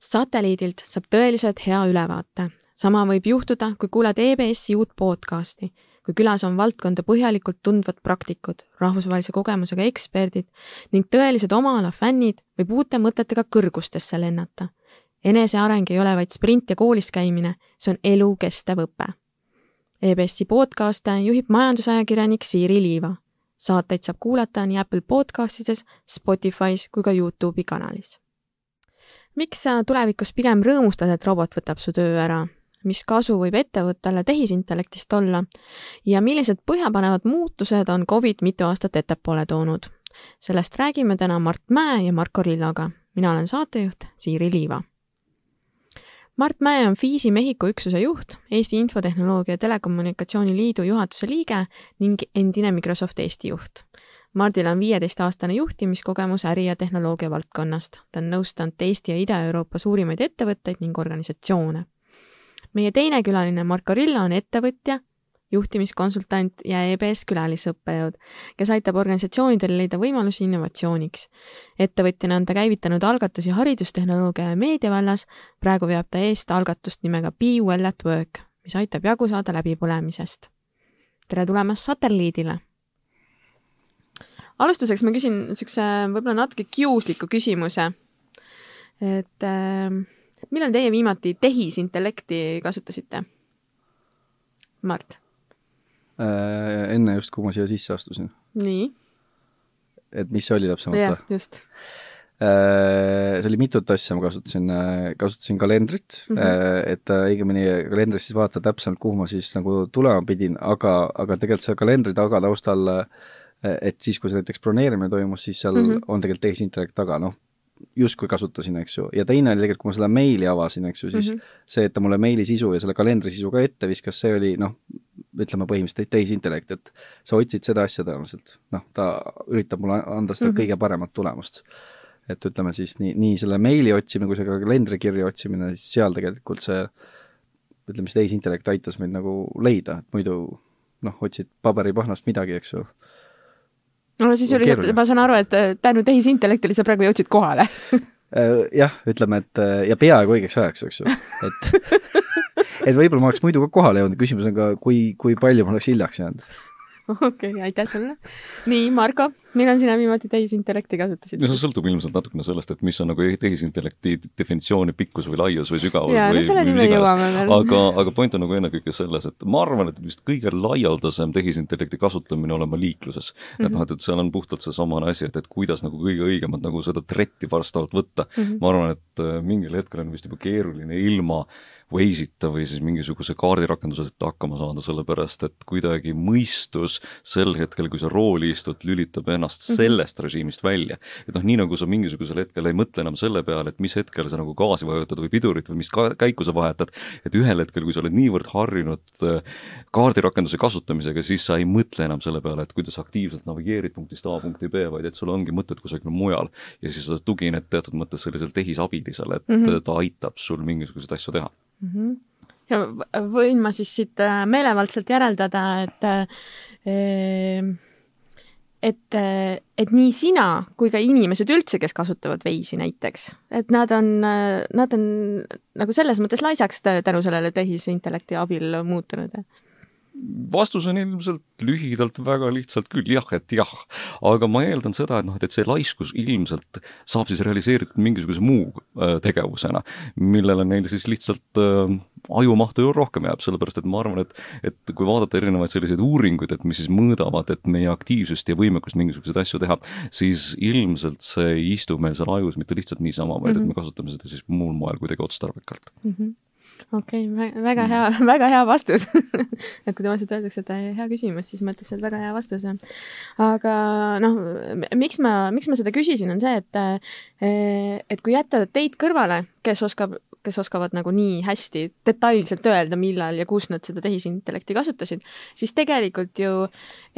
satelliidilt saab tõeliselt hea ülevaate. sama võib juhtuda, kui kuulad EBS-i uut podcasti, kui külas on valdkonda põhjalikult tundvad praktikud, rahvusvahelise kogemusega eksperdid ning tõelised oma ala fännid võib uute mõtetega kõrgustesse lennata. eneseareng ei ole vaid sprint ja koolis käimine, see on elukestev õpe. EBS-i podcaste juhib majandusajakirjanik Siiri Liiva. saateid saab kuulata nii Apple podcastides, Spotify's kui ka Youtube'i kanalis miks sa tulevikus pigem rõõmustad, et robot võtab su töö ära? mis kasu võib ettevõttele tehisintellektist olla ja millised põhjapanevad muutused on Covid mitu aastat ettepoole toonud? sellest räägime täna Mart Mäe ja Marko Rillaga. mina olen saatejuht Siiri Liiva. Mart Mäe on FISi Mehhiko üksuse juht, Eesti Infotehnoloogia ja Telekommunikatsiooni Liidu juhatuse liige ning endine Microsoft Eesti juht Mardil on viieteistaastane juhtimiskogemus äri- ja tehnoloogia valdkonnast. ta on nõustanud Eesti ja Ida-Euroopa suurimaid ettevõtteid ning organisatsioone. meie teine külaline Marko Rilla on ettevõtja, juhtimiskonsultant ja EBS külalisõppejõud, kes aitab organisatsioonidel leida võimalusi innovatsiooniks. ettevõtjana on ta käivitanud algatusi haridustehnoloogia ja meedia vallas, praegu veab ta eest algatust nimega Be Well at Work, mis aitab jagu saada läbipõlemisest. tere tulemast satelliidile! Alustuseks ma küsin niisuguse võib-olla natuke kiusliku küsimuse. et äh, millal teie viimati tehisintellekti kasutasite? Mart äh,? enne just, kui ma siia sisse astusin. nii? et mis see oli täpsemalt? jah, just äh,. see oli mitut asja, ma kasutasin, äh, kasutasin kalendrit mm, -hmm. et õigemini kalendris siis vaadata täpsemalt, kuhu ma siis nagu tulema pidin, aga, aga tegelikult see kalendri taga taustal äh, et siis, kui see näiteks broneerimine toimus, siis seal mm -hmm. on tegelikult tehisintellekt taga, noh, justkui kasutasin, eks ju, ja teine oli tegelikult, kui ma seda meili avasin, eks ju, siis mm -hmm. see, et ta mulle meili sisu ja selle kalendri sisu ka ette viskas, see oli noh, ütleme põhimõtteliselt tehisintellekt, et sa otsid seda asja tõenäoliselt, noh, ta üritab mulle anda seda mm -hmm. kõige paremat tulemust. et ütleme siis nii, nii selle meili otsimine kui see ka kalendrikirja otsimine, siis seal tegelikult see ütleme siis tehisintellekt aitas meid nagu leida, et muidu noh, otsid paberipahnast midagi, eks ju no siis oli, ma saan aru, et äh, tänu tehisintellektile sa praegu jõudsid kohale. Äh, jah, ütleme, et äh, ja peaaegu õigeks ajaks, eks ju, et et võib-olla ma oleks muidu ka kohale jõudnud, küsimus on ka, kui, kui palju ma oleks hiljaks jäänud. Okei okay,, aitäh sulle. nii, Margo, millal sina viimati tehisintellekti kasutasid? no see sõltub ilmselt natukene sellest, et mis on nagu tehisintellekti definitsiooni pikkus või laius või sügavus Jaa, või, no me jõuame veel. aga, aga point on nagu ennekõike selles, et ma arvan, et vist kõige laialdasem tehisintellekti kasutamine olema liikluses mm. -hmm. et noh, et, et seal on puhtalt seesamane asi, et, et kuidas nagu kõige õigemalt nagu seda tretti varstavalt võtta mm. -hmm. ma arvan, et äh, mingil hetkel on vist juba keeruline ilma Waze'ita või siis mingisuguse kaardirakenduseta hakkama saada, sellepärast et kuidagi mõistus sel hetkel, kui sa rooli istud, lülitab ennast mm -hmm. sellest režiimist välja. et noh, nii nagu sa mingisugusel hetkel ei mõtle enam selle peale, et mis hetkel sa nagu gaasi vajutad või pidurit või mis ka käiku sa vahetad, et ühel hetkel, kui sa oled niivõrd harjunud äh, kaardirakenduse kasutamisega, siis sa ei mõtle enam selle peale, et kuidas aktiivselt navigeerid punktist A punkti B, vaid et sul ongi mõtted kusagil mujal. ja siis sa tugined teatud mõttes sellisele tehisabilisele, et mm -hmm. ta aitab sul mingisuguseid asju teha mm. -hmm. ja võin ma siis siit äh, meelevaldselt järeldada, et äh, et, äh, et nii sina kui ka inimesed üldse, kes kasutavad veisi näiteks, et nad on, nad on nagu selles mõttes laisaks tänu sellele tehisintellekti abil muutunud vastus on ilmselt lühidalt väga lihtsalt küll jah, et jah. aga ma eeldan seda, et noh, et see laiskus ilmselt saab siis realiseeritud mingisuguse muu äh, tegevusena, millele neil siis lihtsalt äh, ajumahtu ju rohkem jääb, sellepärast et ma arvan, et et kui vaadata erinevaid selliseid uuringuid, et mis siis mõõdavad, et meie aktiivsust ja võimekust mingisuguseid asju teha, siis ilmselt see ei istu meil seal ajus mitte lihtsalt niisama, vaid mm -hmm. et mhm. me kasutame seda siis muul moel kuidagi otstarbekalt mm. -hmm okei okay,, väga hea, väga hea vastus et kui tavaliselt öeldakse, et hea küsimus, siis ma ütleks, et väga hea vastus. aga noh, miks ma, miks ma seda küsisin, on see, et et kui jätta teid kõrvale, kes oskab kes oskavad nagu nii hästi detailselt öelda, millal ja kus nad seda tehisintellekti kasutasid, siis tegelikult ju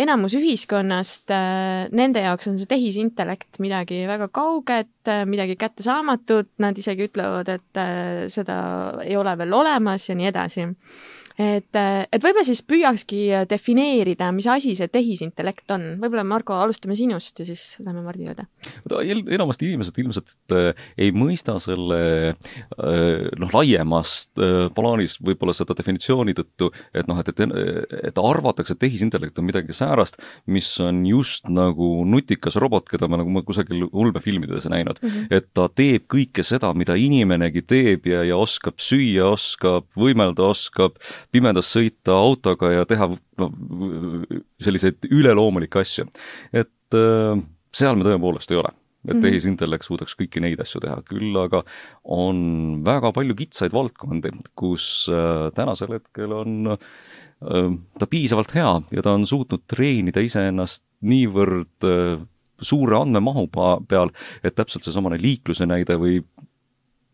enamus ühiskonnast, äh, nende jaoks on see tehisintellekt midagi väga kauget, äh, midagi kättesaamatut, nad isegi ütlevad, et äh, seda ei ole veel olemas ja nii edasi et, et võib-olla siis püüakski defineerida, mis asi see tehisintellekt on. võib-olla, Marko, alustame sinust ja siis lähme Mardi juurde. enamasti inimesed ilmselt äh, ei mõista selle äh, noh, laiemast äh, plaanist võib-olla seda definitsiooni tõttu, et noh, et, et, et arvatakse, et tehisintellekt on midagi säärast, mis on just nagu nutikas robot, keda me nagu kusagil ulmefilmides näinud mm. -hmm. et ta teeb kõike seda, mida inimenegi teeb ja, ja oskab süüa, oskab võimelda, oskab pimedas sõita autoga ja teha no, selliseid üleloomulikke asju. et äh, seal me tõepoolest ei ole et mm -hmm. tehisintellekt suudaks kõiki neid asju teha, küll aga on väga palju kitsaid valdkondi, kus äh, tänasel hetkel on äh, ta piisavalt hea ja ta on suutnud treenida iseennast niivõrd suure andmemahu peal, et täpselt seesamane liikluse näide või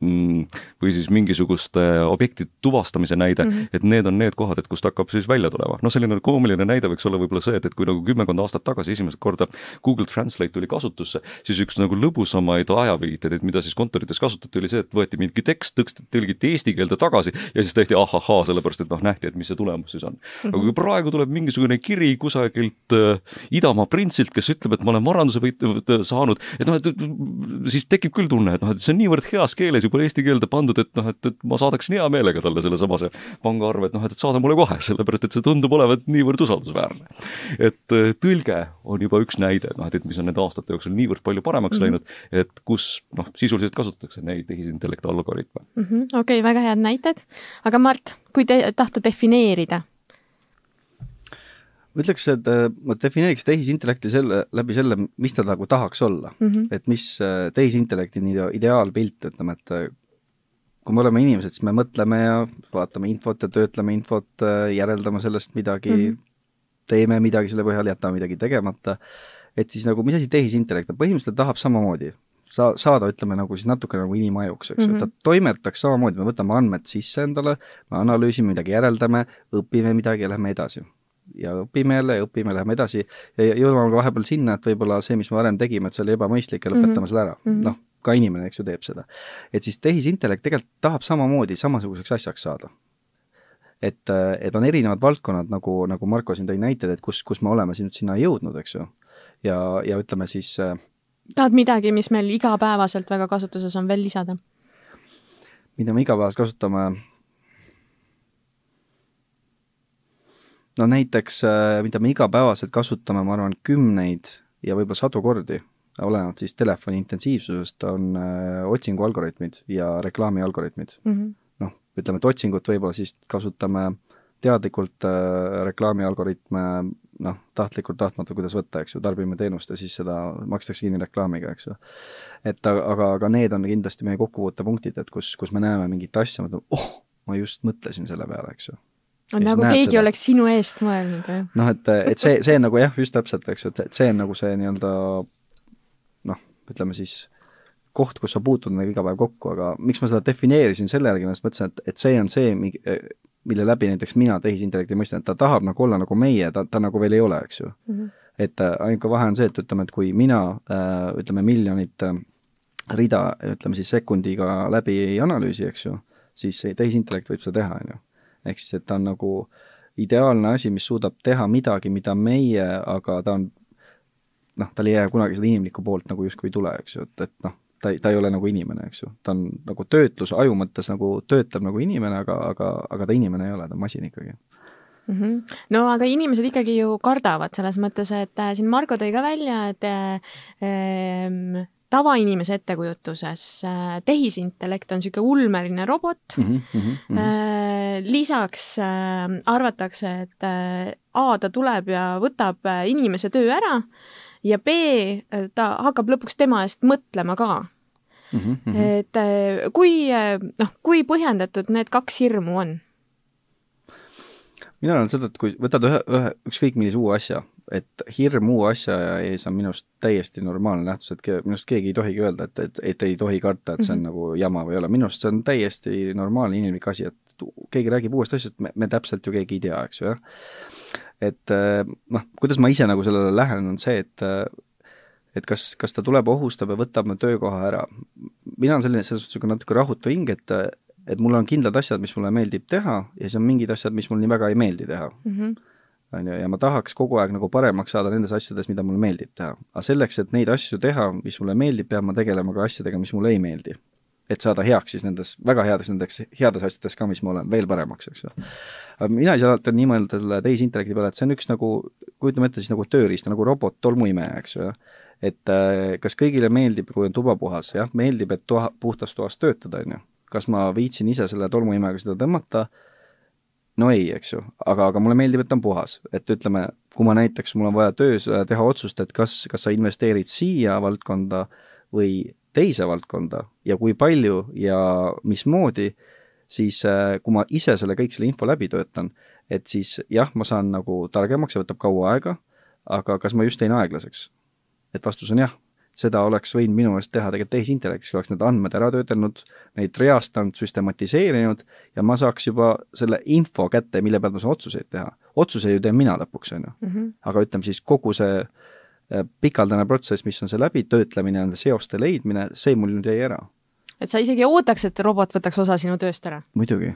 või siis mingisuguste objektide tuvastamise näide mm, -hmm. et need on need kohad, et kust hakkab siis välja tulema. noh, selline koomiline näide võiks olla võib-olla see, et, et kui nagu kümmekond aastat tagasi esimest korda Google Translate tuli kasutusse, siis üks nagu lõbusamaid ajaviiteid, mida siis kontorites kasutati, oli see, et võeti mingi tekst, tõlgiti eesti keelde tagasi ja siis tehti ahahaa, sellepärast et noh, nähti, et mis see tulemus siis on mm. aga kui praegu tuleb mingisugune kiri kusagilt äh, idamaa printsilt, kes ütleb, et ma olen varanduse võit-, saanud, et noh, et siis tekib küll tunne, et noh, et see on niivõrd heas keeles juba eesti keelde pandud, et noh, et, et ma saadaksin hea meelega talle sellesamase pangaarve, et noh, et, et saada mulle kohe, sellepärast et see tundub olevat niivõrd usaldusväärne. et äh, tõlge on juba üks näide, noh, et, et mis on nende aastate jooksul niivõrd palju paremaks mm -hmm. läinud, et kus noh, sisuliselt kasutatakse neid tehisintellekti algoritme mm -hmm.. okei okay,, väga head näited, aga Mart, kui te tahta defineerida ma ütleks, et äh, ma defineeriks tehisintellekti selle, läbi selle, mis ta nagu tahaks olla mm. -hmm. et mis äh, tehisintellekti ideaalpilt, ütleme, et äh, kui me oleme inimesed, siis me mõtleme ja vaatame infot ja töötleme infot, järeldame sellest midagi mm, -hmm. teeme midagi selle põhjal, jätame midagi tegemata, et siis nagu mis asi tehisintellekt on, põhimõtteliselt tahab samamoodi sa-, saada, ütleme nagu siis natuke nagu inimajuks, eks ju mm -hmm., ta toimetaks samamoodi, me võtame andmed sisse endale, me analüüsime midagi, järeldame, õpime midagi ja lähme edasi ja õpime jälle ja õpime, läheme edasi ja jõuame ka vahepeal sinna, et võib-olla see, mis me varem tegime, et see oli ebamõistlik ja lõpetame mm -hmm. selle ära mm -hmm.. noh, ka inimene, eks ju, teeb seda. et siis tehisintellekt tegelikult tahab samamoodi samasuguseks asjaks saada. et, et on erinevad valdkonnad, nagu, nagu Marko siin tõi näited, et kus, kus me oleme siin sinna jõudnud, eks ju. ja, ja ütleme siis äh, tahad midagi, mis meil igapäevaselt väga kasutuses on, veel lisada? mida me igapäevaselt kasutame no näiteks, äh, mida me igapäevaselt kasutame, ma arvan, kümneid ja võib-olla sadu kordi, olenevalt siis telefoni intensiivsusest, on äh, otsingualgoritmid ja reklaami algoritmid mm -hmm.. noh, ütleme, et otsingut võib-olla siis kasutame teadlikult äh, reklaami algoritme noh, tahtlikult, tahtmata, kuidas võtta, eks ju, tarbime teenust ja siis seda makstakse kinni reklaamiga, eks ju. et aga, aga need on kindlasti meie kokkupuutepunktid, et kus, kus me näeme mingit asja, mõtleme, oh, ma just mõtlesin selle peale, eks ju nagu keegi seda. oleks sinu eest mõelnud, jah? noh, et, et see, see nagu jah, just täpselt, eks ju, et, et see on nagu see nii-öelda noh, ütleme siis koht, kus sa puutud nagu iga päev kokku, aga miks ma seda defineerisin selle järgi, ma just mõtlesin, et, et see on see, mille läbi näiteks mina tehisintellekti mõistan, et ta tahab nagu olla nagu meie, ta, ta nagu veel ei ole, eks ju mm. -hmm. et äh, ainuke vahe on see, et ütleme, et kui mina äh, ütleme, miljonit äh, rida, ütleme siis sekundiga läbi ei analüüsi, eks ju, siis tehisintellekt võib seda teha, on ju ehk siis, et ta on nagu ideaalne asi, mis suudab teha midagi, mida meie, aga ta on noh, tal ei jää kunagi seda inimlikku poolt nagu justkui ei tule, eks ju, et, et noh, ta ei, ta ei ole nagu inimene, eks ju. ta on nagu töötlus, aju mõttes nagu töötab nagu inimene, aga, aga, aga ta inimene ei ole, ta on masin ikkagi mm. -hmm. no aga inimesed ikkagi ju kardavad selles mõttes, et äh, siin Margo tõi ka välja, et äh, tavainimese ettekujutuses äh, tehisintellekt on niisugune ulmeline robot mm. -hmm, mm -hmm. lisaks äh, arvatakse, et A ta tuleb ja võtab inimese töö ära ja B ta hakkab lõpuks tema eest mõtlema ka mm. -hmm. et kui noh, kui põhjendatud need kaks hirmu on? mina arvan seda, et kui võtad ühe, ühe, ükskõik millise uue asja, et hirm uue asja ees on minu arust täiesti normaalne nähtus, et minu arust keegi ei tohigi öelda, et, et, et ei tohi karta, et see on mm -hmm. nagu jama või ei ole, minu arust see on täiesti normaalne inimlik asi, et keegi räägib uuest asjast, me, täpselt ju keegi ei tea, eks ju, jah. et äh, noh, kuidas ma ise nagu sellele lähenen, on see, et äh, et kas, kas ta tuleb, ohustab ja võtab mu töökoha ära. mina olen selline, selles suhtes natuke rahutu hing, et et mul on kindlad asjad, mis mulle meeldib teha ja siis on mingid asjad, mis mul nii väga ei meeldi teha mm. -hmm on ju, ja ma tahaks kogu aeg nagu paremaks saada nendes asjades, mida mulle meeldib teha. aga selleks, et neid asju teha, mis mulle meeldib, pean ma tegelema ka asjadega, mis mulle ei meeldi et saada heaks siis nendes, väga headeks nendeks heades asjades ka, mis ma olen, veel paremaks, eks ju. aga mina ise alati olen nii mõelnud selle tehisintellekti peale, et see on üks nagu, kujutame ette siis nagu tööriista, nagu robot tolmuimeja, eks ju, et äh, kas kõigile meeldib, kui on tuba puhas, jah, meeldib, et toa, puhtas toas töötada, on ju. kas ma viitsin ise selle tolmuimejaga seda tõmmata, no ei, eks ju, aga, aga mulle meeldib, et ta on puhas, et ütleme, kui ma näiteks, mul on vaja töös teha otsust, et kas, kas sa investeerid siia valdkonda või teise valdkonda ja kui palju ja mismoodi, siis äh, kui ma ise selle kõik selle info läbi töötan, et siis jah, ma saan nagu targemaks, see võtab kaua aega, aga kas ma just jäin aeglaseks? et vastus on jah, seda oleks võinud minu meelest teha tegelikult tehisintellektis, kui oleks need andmed ära töötelnud, neid reastanud, süstematiseerinud ja ma saaks juba selle info kätte, mille pealt ma saan otsuseid teha. otsuse ju teen mina lõpuks, on ju. Mhm. aga ütleme siis kogu see äh, pikaldane protsess, mis on see läbitöötlemine, nende seoste leidmine, see mul nüüd jäi ära. et sa isegi ootaks, et robot võtaks osa sinu tööst ära? muidugi.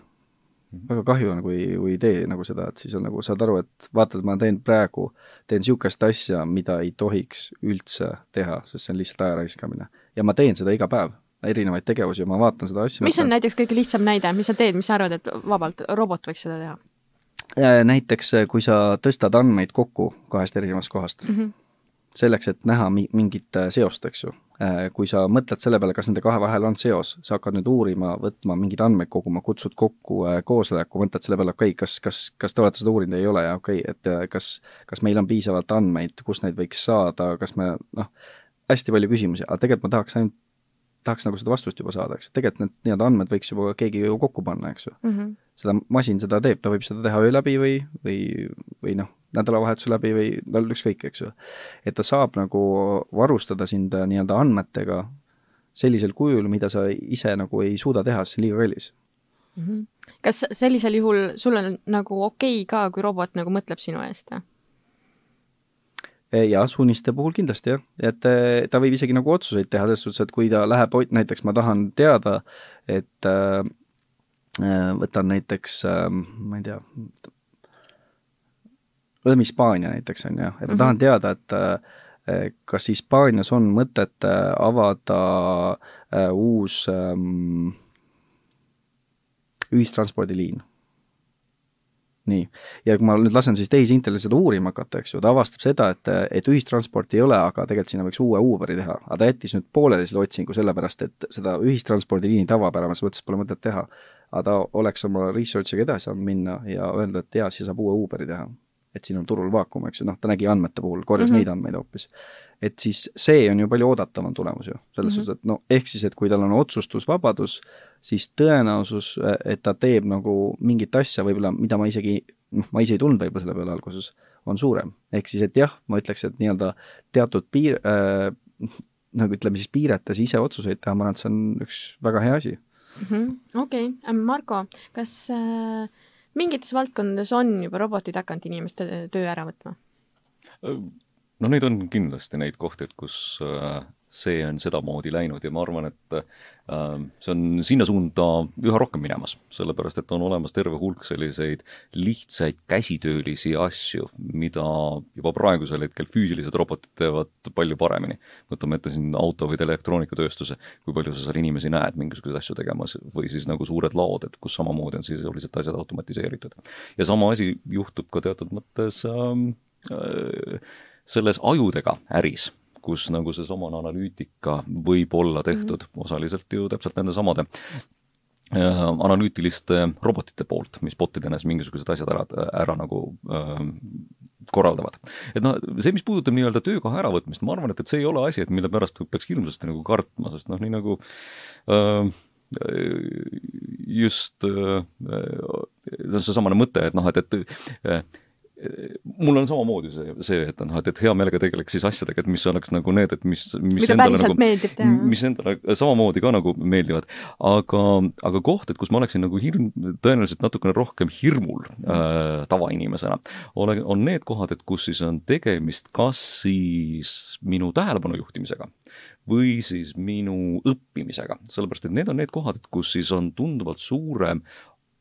Väga kahju on, kui, kui ei tee nagu seda, et siis on nagu, saad aru, et vaata, et ma teen praegu, teen niisugust asja, mida ei tohiks üldse teha, sest see on lihtsalt aja raiskamine. ja ma teen seda iga päev erinevaid tegevusi ja ma vaatan seda asja. mis on näiteks kõige lihtsam näide, mis sa teed, mis sa arvad, et vabalt robot võiks seda teha? Äh, näiteks, kui sa tõstad andmeid kokku kahest erinevast kohast mm, -hmm selleks, et näha mi-, mingit äh, seost, eks ju. Äh, kui sa mõtled selle peale, kas nende kahe vahel on seos, sa hakkad nüüd uurima, võtma mingeid andmeid koguma, kutsud kokku äh, koosoleku, mõtled selle peale, okei okay,, kas, kas, kas te olete seda uurinud, ei ole ja okei okay,, et kas, kas meil on piisavalt andmeid, kust neid võiks saada, kas me noh, hästi palju küsimusi, aga tegelikult ma tahaks ainult tahaks nagu seda vastust juba saada, eks tegelikult need nii-öelda andmed võiks juba keegi ju kokku panna, eks ju mm. -hmm. seda masin seda teeb, ta võib seda teha öö läbi või, või, või noh, nädalavahetuse läbi või tal ükskõik, eks ju. et ta saab nagu varustada sind nii-öelda andmetega sellisel kujul, mida sa ise nagu ei suuda teha, sest see on liiga kallis mm. -hmm. kas sellisel juhul sul on nagu okei okay ka, kui robot nagu mõtleb sinu eest, jah? Eh, ja suuniste puhul kindlasti jah, et eh, ta võib isegi nagu otsuseid teha selles suhtes, et kui ta läheb, näiteks ma tahan teada, et äh, võtan näiteks äh,, ma ei tea, võtame Hispaania näiteks on ju, et ma mm -hmm. tahan teada, et äh, kas Hispaanias on mõtet avada uus ähm, ühistranspordiliin nii, ja kui ma nüüd lasen siis tehisintellektil seda uurima hakata, eks ju, ta avastab seda, et, et ühistransporti ei ole, aga tegelikult sinna võiks uue Uberi teha. aga ta jättis nüüd pooleli selle otsingu sellepärast, et seda ühistranspordiliini tavapärases mõttes pole mõtet teha. aga ta oleks oma research'iga edasi saanud minna ja öelda, et jaa, siia saab uue Uberi teha. et siin on turul vaakum, eks ju, noh, ta nägi andmete puhul, korjas mm -hmm. neid andmeid hoopis et siis see on ju palju oodatavam tulemus ju, selles mm -hmm. suhtes, et no ehk siis, et kui tal on otsustusvabadus, siis tõenäosus, et ta teeb nagu mingit asja võib-olla, mida ma isegi, noh, ma ise ei tulnud võib-olla selle peale alguses, on suurem. ehk siis, et jah, ma ütleks, et nii-öelda teatud piir äh,, nagu ütleme siis piirates ise otsuseid teha, ma arvan, et see on üks väga hea asi -hmm.. okei okay., Marko, kas äh, mingites valdkondades on juba robotid hakanud inimeste töö ära võtma? No neid on kindlasti neid kohti, et kus äh, see on sedamoodi läinud ja ma arvan, et äh, see on sinna suunda üha rohkem minemas, sellepärast et on olemas terve hulk selliseid lihtsaid käsitöölisi asju, mida juba praegusel hetkel füüsilised robotid teevad palju paremini. võtame ette siin auto- või elektroonikatööstuse, kui palju sa seal inimesi näed mingisuguseid asju tegemas või siis nagu suured laod, et kus samamoodi on sisuliselt asjad automatiseeritud. ja sama asi juhtub ka teatud mõttes ähm, äh, selles ajudega äris, kus nagu seesamane analüütika võib olla tehtud mm -hmm. osaliselt ju täpselt nende samade äh, analüütiliste robotite poolt, mis botidena siis mingisugused asjad ära, ära nagu äh, korraldavad. et noh, see, mis puudutab nii-öelda töökoha äravõtmist, ma arvan, et, et see ei ole asi, et mille pärast peaks hirmsasti nagu kartma, sest noh, nii nagu äh, just äh, noh, seesamane mõte, et noh, et, et mul on samamoodi see, see, et noh, et, et hea meelega tegeleks siis asjadega, et mis oleks nagu need, et mis, mis mida endale nagu, mis endale samamoodi ka nagu meeldivad. aga, aga koht, et kus ma oleksin nagu hirm, tõenäoliselt natukene rohkem hirmul äh, tavainimesena, ole, on need kohad, et kus siis on tegemist kas siis minu tähelepanu juhtimisega või siis minu õppimisega, sellepärast et need on need kohad, kus siis on tunduvalt suurem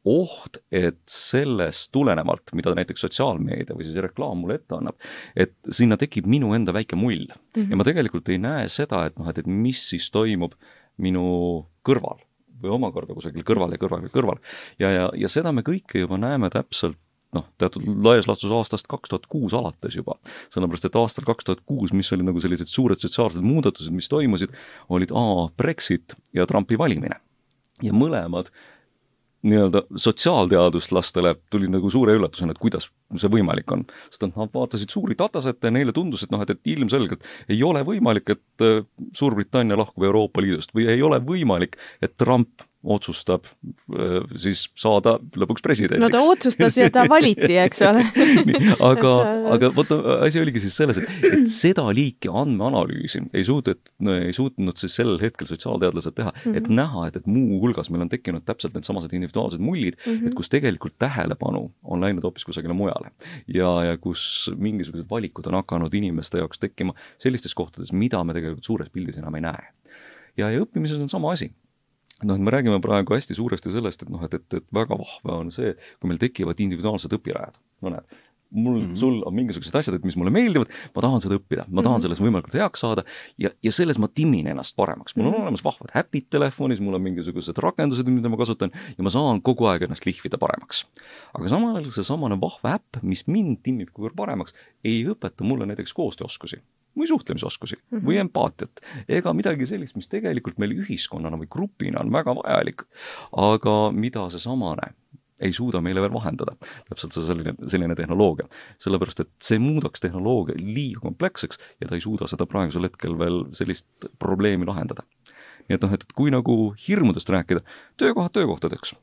oht, et sellest tulenevalt, mida näiteks sotsiaalmeedia või siis reklaam mulle ette annab, et sinna tekib minu enda väike mull mm. -hmm. ja ma tegelikult ei näe seda, et noh, et, et mis siis toimub minu kõrval või omakorda kusagil kõrval ja kõrval ja kõrval. ja, ja, ja seda me kõike juba näeme täpselt noh, teatud laias laastus aastast kaks tuhat kuus alates juba. sellepärast, et aastal kaks tuhat kuus, mis olid nagu sellised suured sotsiaalsed muudatused, mis toimusid, olid A Brexit ja Trumpi valimine. ja mõlemad nii-öelda sotsiaalteaduslastele tuli nagu suure üllatusena, et kuidas see võimalik on. sest nad vaatasid suuri datasette ja neile tundus, et noh, et, et ilmselgelt ei ole võimalik, et äh, Suurbritannia lahkub Euroopa Liidust või ei ole võimalik, et Trump otsustab äh, siis saada lõpuks presidendiks. no ta otsustas ja ta valiti, eks ole aga, aga vot asi oligi siis selles, et, et seda liiki andmeanalüüsi ei suutnud, ei suutnud siis sellel hetkel sotsiaalteadlased teha mm, -hmm. et mhm. näha, et, et muuhulgas meil on tekkinud täpselt needsamased individuaalsed mullid mm, -hmm. et kus tegelikult tähelepanu on läinud hoopis kusagile mujale. ja, ja kus mingisugused valikud on hakanud inimeste jaoks tekkima sellistes kohtades, mida me tegelikult suures pildis enam ei näe. ja, ja õppimises on sama asi noh, et me räägime praegu hästi suuresti sellest, et noh, et, et, et väga vahva on see, kui meil tekivad individuaalsed õpirajad, no näed, mul mm, -hmm. sul on mingisugused asjad, et mis mulle meeldivad, ma tahan seda õppida, ma tahan mm -hmm. selles võimalikult heaks saada ja, ja selles ma timmin ennast paremaks. mul on mm -hmm. olemas vahvad äpid telefonis, mul on mingisugused rakendused, mida ma kasutan ja ma saan kogu aeg ennast lihvida paremaks. aga samal ajal seesamane vahva äpp, mis mind timmib kogu aeg paremaks, ei õpeta mulle näiteks koostööoskusi või suhtlemisoskusi mm -hmm. või empaatiat ega midagi sellist, mis tegelikult meil ühiskonnana või grupina on väga vajalik, aga mida seesamane ei suuda meile veel vahendada. täpselt see selline, selline tehnoloogia. sellepärast, et see muudaks tehnoloogia liiga kompleksseks ja ta ei suuda seda praegusel hetkel veel sellist probleemi lahendada. nii et noh, et kui nagu hirmudest rääkida, töökohad töökohtadeks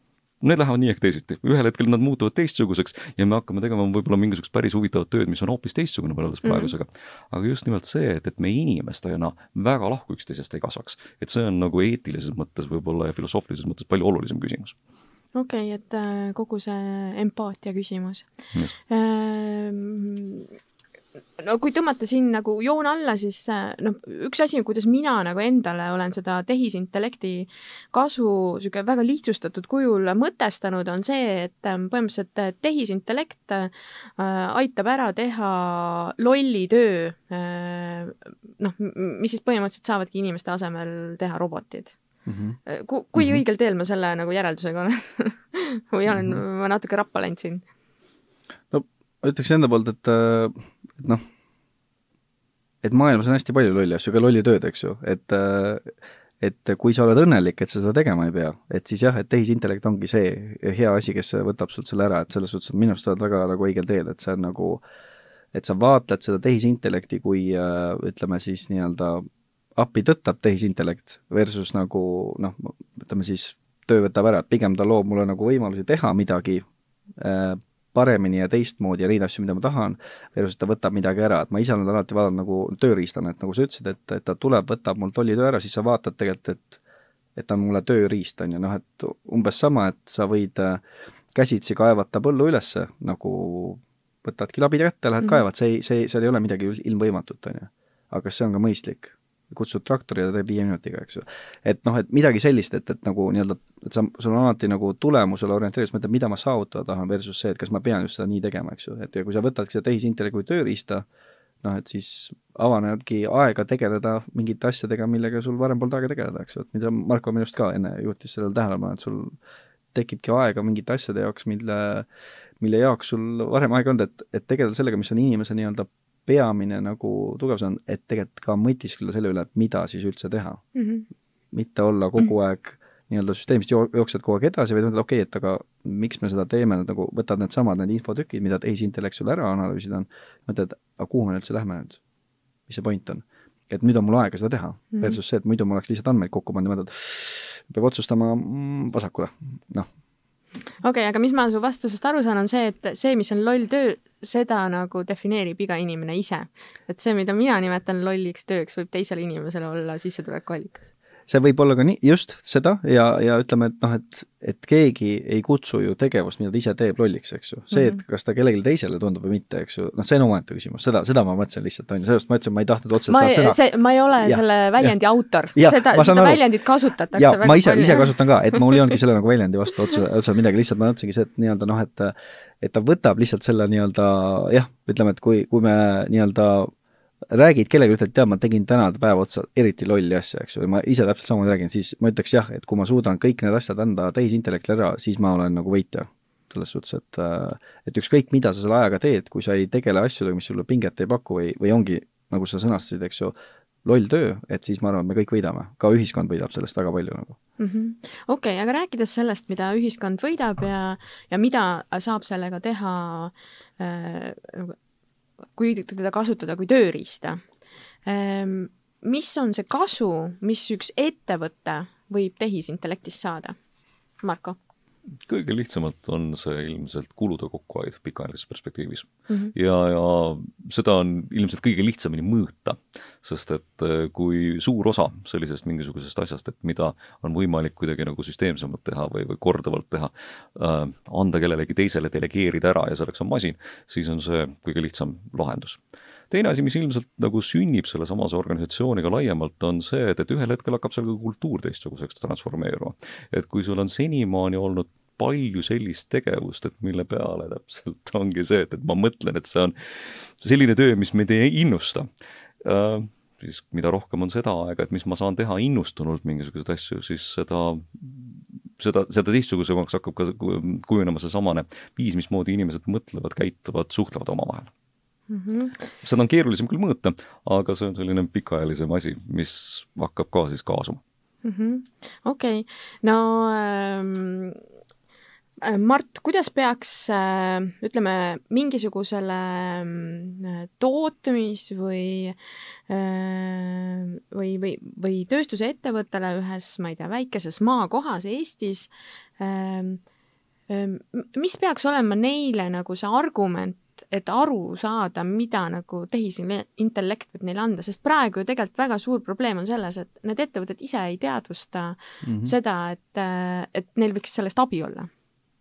need lähevad nii ehk teisiti, ühel hetkel nad muutuvad teistsuguseks ja me hakkame tegema võib-olla mingisugust päris huvitavat tööd, mis on hoopis teistsugune võrreldes mm -hmm. praegusega. aga just nimelt see, et, et me inimestena väga lahku üksteisest ei kasvaks, et see on nagu eetilises mõttes võib-olla ja filosoofilises mõttes palju olulisem küsimus okei okay,, et äh, kogu see empaatia küsimus. No kui tõmmata siin nagu joon alla, siis äh, noh, üks asi, kuidas mina nagu endale olen seda tehisintellekti kasu niisugune väga lihtsustatud kujul mõtestanud, on see, et ähm, põhimõtteliselt tehisintellekt äh, aitab ära teha lolli töö, noh, mis siis põhimõtteliselt saavadki inimeste asemel teha robotid mm. -hmm. Ku-, kui mm -hmm. õigel teel ma selle nagu järeldusega olen või olen mm -hmm. ma natuke rappa läinud siin? Ma ütleks enda poolt, et, äh, et noh, et maailmas on hästi palju lolli asju, ka lolli tööd, eks ju, et äh, et kui sa oled õnnelik, et sa seda tegema ei pea, et siis jah, et tehisintellekt ongi see hea asi, kes võtab sult selle ära, et selles suhtes, et minu arust oled väga nagu õigel teel, et see on nagu et sa vaatad seda tehisintellekti kui ütleme siis nii-öelda appi tõttab tehisintellekt versus nagu noh, ütleme siis töö võtab ära, et pigem ta loob mulle nagu võimalusi teha midagi äh, paremini ja teistmoodi ja neid asju, mida ma tahan, versus ta võtab midagi ära, et ma ise olen alati vaadanud nagu tööriistana, et nagu sa ütlesid, et, et ta tuleb, võtab mul tollitöö ära, siis sa vaatad tegelikult, et et ta on mulle tööriist, on ju, noh et umbes sama, et sa võid äh, käsitsi kaevata põllu ülesse, nagu võtadki labid kätte, lähed mm -hmm. kaevad, see ei, see, seal ei ole midagi ilmvõimatut, on ju. aga kas see on ka mõistlik? Kutsud traktori ja ta teeb viie minutiga, eks ju. et noh, et midagi sellist, et, et nagu nii-öelda, et sa, sul on alati nagu tulemusele orienteeritud, mõtled, mida ma saavutada tahan, versus see, et kas ma pean just seda nii tegema, eks ju, et ja kui sa võtadki seda tehisintellekti kui tööriista, noh, et siis avanebki aega tegeleda mingite asjadega, millega sul varem polnud aega tegeleda, eks ju, et mida Marko minu arust ka enne juhtis sellele tähelepanu, et sul tekibki aega mingite asjade jaoks, mille, mille jaoks sul varem aega olnud, et, et tegeleda sellega, mis on inimese nii-öelda peamine nagu tugevus on, et tegelikult ka mõtiskleda selle üle, et mida siis üldse teha mm. -hmm. mitte olla kogu aeg nii-öelda süsteemist jo-, jooksed kogu aeg edasi, vaid mõtled, okei okay,, et aga miks me seda teeme, nagu võtad needsamad, need infotükid, mida tehisintellekt sulle ära analüüsida on, mõtled, aga kuhu me üldse lähme nüüd? mis see point on? et nüüd on mul aega seda teha mm, -hmm. versus see, et muidu ma oleks lihtsalt andmeid kokku pannud ja mõtled, peab otsustama mm, vasakule, noh okei okay,, aga mis ma su vastusest aru saan, on see, et see, mis on loll töö, seda nagu defineerib iga inimene ise. et see, mida mina nimetan lolliks tööks, võib teisele inimesele olla sissetulekuallikas. See võib olla ka nii, just seda ja, ja ütleme, et noh, et, et keegi ei kutsu ju tegevust, mida ta ise teeb, lolliks, eks ju. see, et mhm. kas ta kellelegi teisele tundub või mitte, eks ju, noh, see on omaette küsimus, seda, seda ma mõtlesin lihtsalt, on ju, sellepärast ma ütlesin, ma ei tahtnud otseselt seda sõna. ma ei ole ja, selle väljendi ja, autor, seda, seda väljendit kasutatakse ja ma ise, ise kasutan ka, et mul ei olnudki selle nagu väljendi vastu otse, otse midagi, lihtsalt ma mõtlesingi see, et nii-öelda noh, et et ta võtab lihtsalt selle nii-öelda jah, ütleme, et kui, kui me nii-öelda räägid kellelegi, ütled, tead, ma tegin täna päev otsa eriti lolli asja, eks ju, ja ma ise täpselt samamoodi räägin, siis ma ütleks jah, et kui ma suudan kõik need asjad anda tehisintellektile ära, siis ma olen nagu võitja. selles suhtes, et et ükskõik, mida sa selle ajaga teed, kui sa ei tegele asjadega, mis sulle pinget ei paku või, või ongi, nagu sa sõnastasid, eks ju, loll töö, et siis ma arvan, et me kõik võidame, ka ühiskond võidab sellest väga palju nagu. Mm -hmm.. okei okay,, aga rääkides sellest, mida ühiskond võidab ja, ja mida saab sellega teha äh, kui teda kasutada kui tööriista. Ehm, mis on see kasu, mis üks ettevõte võib tehisintellektist saada? Marko kõige lihtsamalt on see ilmselt kulude kokkuhoid pikaajalises perspektiivis mm. -hmm. ja, ja seda on ilmselt kõige lihtsamini mõõta, sest et äh, kui suur osa sellisest mingisugusest asjast, et mida on võimalik kuidagi nagu süsteemsemalt teha või, või korduvalt teha äh,, anda kellelegi teisele, delegeerida ära ja selleks on masin, siis on see kõige lihtsam lahendus teine asi, mis ilmselt nagu sünnib sellesamase organisatsiooniga laiemalt, on see, et, et ühel hetkel hakkab seal ka kultuur teistsuguseks transformeeruma. et kui sul on senimaani olnud palju sellist tegevust, et mille peale täpselt ongi see, et, et ma mõtlen, et see on selline töö, mis meid ei innusta äh,, siis mida rohkem on seda aega, et mis ma saan teha innustunult mingisuguseid asju, siis seda, seda, seda teistsugusemaks hakkab ka kujunema seesamane viis, mismoodi inimesed mõtlevad, käituvad, suhtlevad omavahel mm. -hmm. seda on keerulisem küll mõõta, aga see on selline pikaajalisem asi, mis hakkab ka siis kaasuma mm -hmm.. okei no ähm Äh, Mart, kuidas peaks äh, ütleme, mingisugusele mm, tootmis- või äh, või, või, või tööstusettevõttele ühes, ma ei tea, väikeses maakohas Eestis, ähm, ähm, mis peaks olema neile nagu see argument, et aru saada, mida nagu tehisintellekt võib neile anda, sest praegu ju tegelikult väga suur probleem on selles, et need ettevõtted ise ei teadvusta mm -hmm. seda, et, et neil võiks sellest abi olla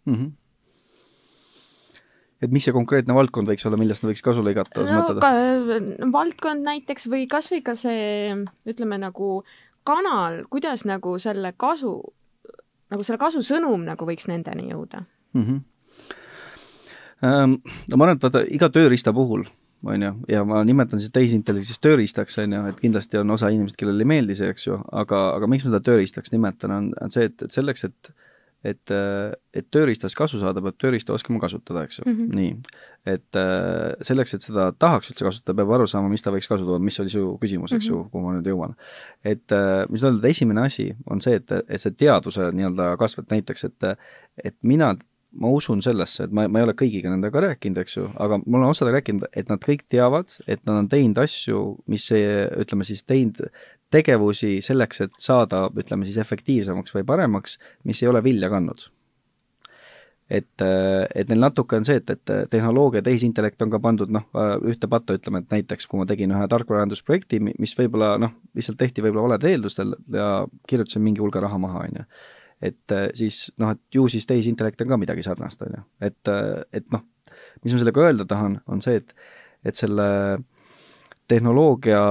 mm. -hmm et mis see konkreetne valdkond võiks olla, millest nad võiks kasu lõigata no, ka, valdkond näiteks või kasvõi ka see, ütleme nagu kanal, kuidas nagu selle kasu, nagu selle kasu sõnum nagu võiks nendeni jõuda mm? -hmm. No ma arvan, et vaata iga tööriista puhul on ju, ja ma nimetan siis tehisintellektist tööriistaks, on ju, et kindlasti on osa inimesi, kellele ei meeldi see, eks ju, aga, aga miks ma seda tööriistaks nimetan, on, on see, et, et selleks, et et, et tööriistast kasu saada, peab tööriista oskama kasutada, eks ju mm, -hmm. nii. et äh, selleks, et seda tahaks üldse kasutada, peab aru saama, mis ta võiks kasu tuua, mis oli su küsimus, eks mm -hmm. ju, kuhu ma nüüd jõuan. et äh, mis öelda, esimene asi on see, et, et see teaduse nii-öelda kasv, et näiteks, et et mina ma usun sellesse, et ma, ma ei ole kõigiga nendega rääkinud, eks ju, aga ma olen osadega rääkinud, et nad kõik teavad, et nad on teinud asju, mis ütleme siis teinud tegevusi selleks, et saada, ütleme siis efektiivsemaks või paremaks, mis ei ole vilja kandnud. et, et neil natuke on see, et, et tehnoloogia, tehisintellekt on ka pandud noh, ühte patta, ütleme, et näiteks kui ma tegin ühe tarkvaraarendusprojekti, mis võib-olla noh, lihtsalt tehti võib-olla valedel eeldustel ja kirjutasin mingi hulga raha maha, on ju et siis noh, et ju siis tehisintellekt on ka midagi sarnast, on ju. et, et noh, mis ma sellega öelda tahan, on see, et, et selle tehnoloogia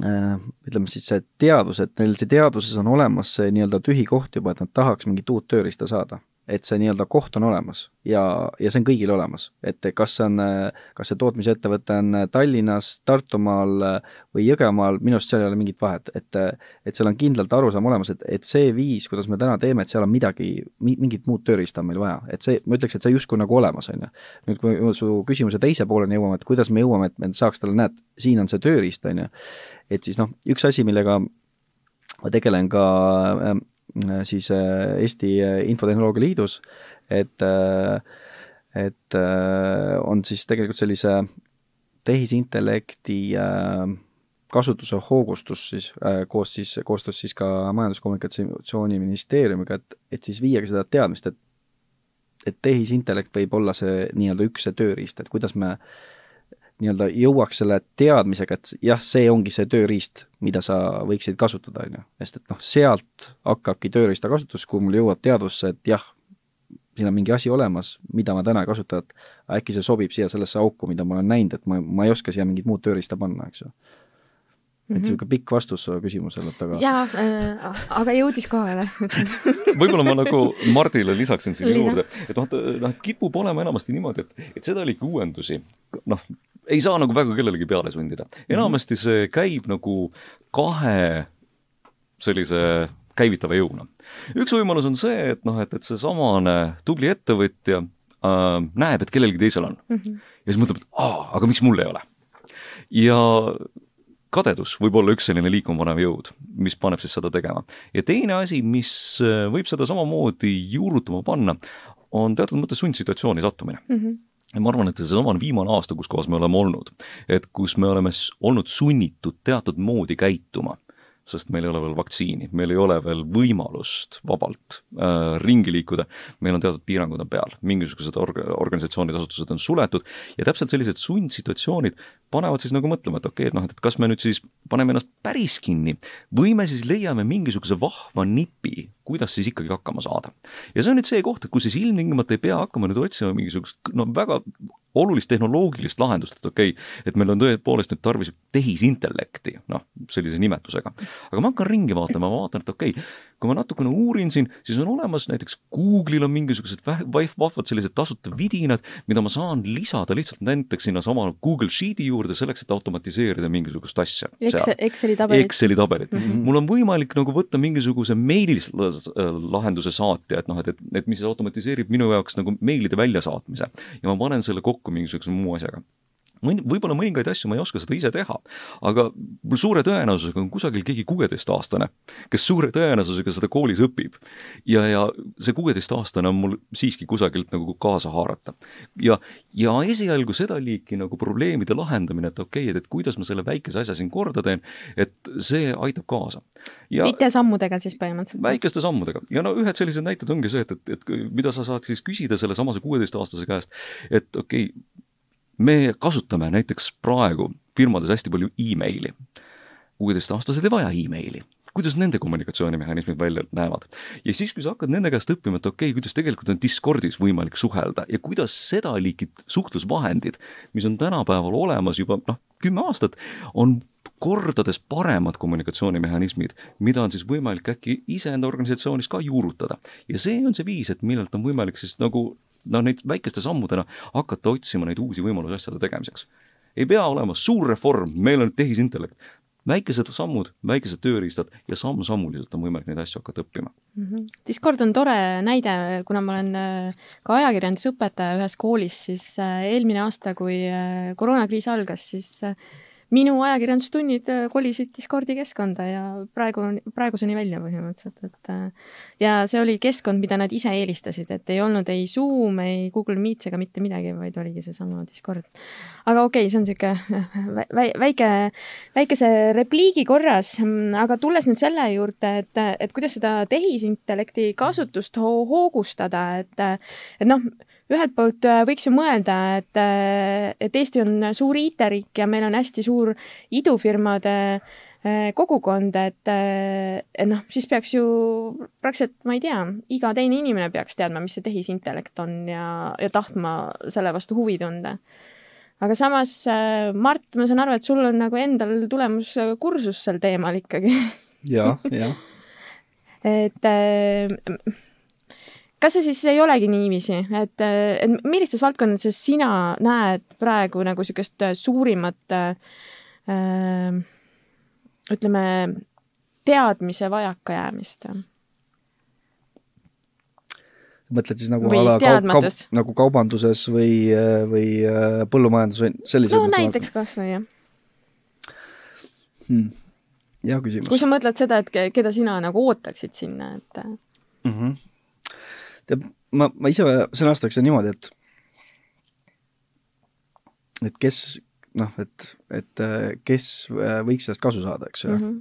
Äh, ütleme siis see teadvus, et neil see teadvuses on olemas see nii-öelda tühi koht juba, et nad tahaks mingit uut tööriista saada. Et see nii-öelda koht on olemas ja, ja see on kõigil olemas, et kas see on, kas see tootmisettevõte on Tallinnas, Tartumaal või Jõgemaal, minu arust seal ei ole mingit vahet, et et seal on kindlalt arusaam olemas, et, et see viis, kuidas me täna teeme, et seal on midagi, mingit muud tööriista on meil vaja, et see, ma ütleks, et see justkui nagu olemas, on ju. nüüd, kui su küsimuse teise pooleni jõuame, et kuidas me jõuame, et me saaks talle, näed, siin on see tööriist, on ju, et siis noh, üks asi, millega ma tegelen ka siis äh, Eesti Infotehnoloogia Liidus, et äh, et äh, on siis tegelikult sellise tehisintellekti äh, kasutuse hoogustus siis äh, koos siis, koostöös siis ka Majandus-Kommunikatsiooniministeeriumiga, et, et siis viiagi seda teadmist, et et tehisintellekt võib olla see nii-öelda üks see tööriist, et kuidas me nii-öelda jõuaks selle teadmisega, et jah, see ongi see tööriist, mida sa võiksid kasutada, on ju. sest et noh, sealt hakkabki tööriista kasutus, kui mul jõuab teadvusse, et jah, siin on mingi asi olemas, mida ma täna ei kasuta, et äkki see sobib siia sellesse auku, mida ma olen näinud, et ma, ma ei oska siia mingit muud tööriista panna, eks ju et Mhm. niisugune pikk vastus su küsimusele, et aga jaa äh,, aga jõudis kohale võib-olla ma nagu Mardile lisaksin sinna Lisa. juurde, et vaata, noh, kipub olema enamasti niimoodi, et, et seda liiki uuendusi, noh, ei saa nagu väga kellelegi peale sundida. enamasti see käib nagu kahe sellise käivitava jõuna. üks võimalus on see, et noh, et, et seesamane tubli ettevõtja äh, näeb, et kellelgi teisel on mm. -hmm. ja siis mõtleb, et aa, aga miks mul ei ole. ja kadedus võib olla üks selline liikuma panev jõud, mis paneb siis seda tegema. ja teine asi, mis äh, võib seda samamoodi juurutama panna, on teatud mõttes sundsituatsiooni sattumine Mm -hmm. Ja ma arvan, et seesama viimane aasta, kus kohas me oleme olnud, et kus me oleme olnud sunnitud teatud moodi käituma, sest meil ei ole veel vaktsiini, meil ei ole veel võimalust vabalt äh, ringi liikuda, meil on teatud piirangud on peal, mingisugused org-, organisatsioonid, asutused on suletud ja täpselt sellised sundsituatsioonid panevad siis nagu mõtlema, et okei okay,, et noh, et kas me nüüd siis paneme ennast päris kinni või me siis leiame mingisuguse vahva nipi, kuidas siis ikkagi hakkama saada. ja see on nüüd see koht, et kus siis ilmtingimata ei pea hakkama nüüd otsima mingisugust no väga olulist tehnoloogilist lahendust, et okei okay,, et meil on tõepoolest nüüd tarvis tehisintellekti, noh, sellise nimetusega. aga ma hakkan ringi vaatama, ma vaatan, et okei okay,, kui ma natukene uurin siin, siis on olemas näiteks Google'il on mingisugused vahvad sellised tasuta vidinad, mida ma saan lisada lihtsalt näiteks sinnasama Google Sheet'i juurde selleks, et automatiseerida mingisugust asja. Excel, Exceli tabelid. Exceli tabelid mm. -hmm. mul on võimalik nagu võtta mingisuguse meilis lahenduse saatja, et noh, et, et, et mis automatiseerib minu jaoks nagu meilide väljasaatmise ja ma panen selle kokku mingisuguse muu asjaga mõni, võib-olla mõningaid asju ma ei oska seda ise teha, aga mul suure tõenäosusega on kusagil keegi kuueteistaastane, kes suure tõenäosusega seda koolis õpib. ja, ja see kuueteistaastane on mul siiski kusagilt nagu kaasa haarata. ja, ja esialgu seda liiki nagu probleemide lahendamine, et okei okay,, et, et kuidas ma selle väikese asja siin korda teen, et see aitab kaasa. ja vitesammudega siis põhimõtteliselt? väikeste sammudega ja no ühed sellised näited ongi see, et, et, et mida sa saad siis küsida selle samase kuueteistaastase käest, et okei okay,, me kasutame näiteks praegu firmades hästi palju emaili. kuueteistaastased ei vaja emaili kuidas nende kommunikatsioonimehhanismid välja näevad. ja siis, kui sa hakkad nende käest õppima, et okei okay,, kuidas tegelikult on Discordis võimalik suhelda ja kuidas seda liiki suhtlusvahendid, mis on tänapäeval olemas juba noh, kümme aastat, on kordades paremad kommunikatsioonimehhanismid, mida on siis võimalik äkki iseenda organisatsioonis ka juurutada. ja see on see viis, et millelt on võimalik siis nagu noh, neid väikeste sammudena hakata otsima neid uusi võimalusi asjade tegemiseks. ei pea olema suur reform, meil on tehisintellekt, väikesed sammud, väikesed tööriistad ja samm-sammuliselt on võimalik neid asju hakata õppima mm. -hmm. Discord on tore näide, kuna ma olen äh, ka ajakirjandusõpetaja ühes koolis, siis äh, eelmine aasta, kui äh, koroonakriis algas, siis minu ajakirjandustunnid kolisid Discordi keskkonda ja praegu, praeguseni välja põhimõtteliselt, et ja see oli keskkond, mida nad ise eelistasid, et ei olnud ei Zoom, ei Google Meets ega mitte midagi, vaid oligi seesama Discord. aga okei okay,, see on niisugune vä väike, väikese repliigi korras, aga tulles nüüd selle juurde, et, et kuidas seda tehisintellekti kasutust ho hoogustada, et et noh, ühelt poolt võiks ju mõelda, et, et Eesti on suur IT-riik ja meil on hästi suur idufirmade kogukond, et, et noh, siis peaks ju praktiliselt, ma ei tea, iga teine inimene peaks teadma, mis see tehisintellekt on ja, ja tahtma selle vastu huvi tunda. aga samas, Mart, ma saan aru, et sul on nagu endal tulemus kursus sel teemal ikkagi. jah, jah. et kas see siis ei olegi niiviisi, et, et millistes valdkondades sina näed praegu nagu niisugust suurimat äh, ütleme, teadmise vajakajäämist? mõtled siis nagu ala kaup, kaup, nagu kaubanduses või, või põllumajandus või sellised no näiteks kas või, jah hmm.. hea küsimus. kui sa mõtled seda, et keda sina nagu ootaksid sinna, et mm -hmm. Tead, ma, ma ise sõnastaks seda niimoodi, et et kes noh, et, et kes võiks sellest kasu saada, eks ju mm. -hmm.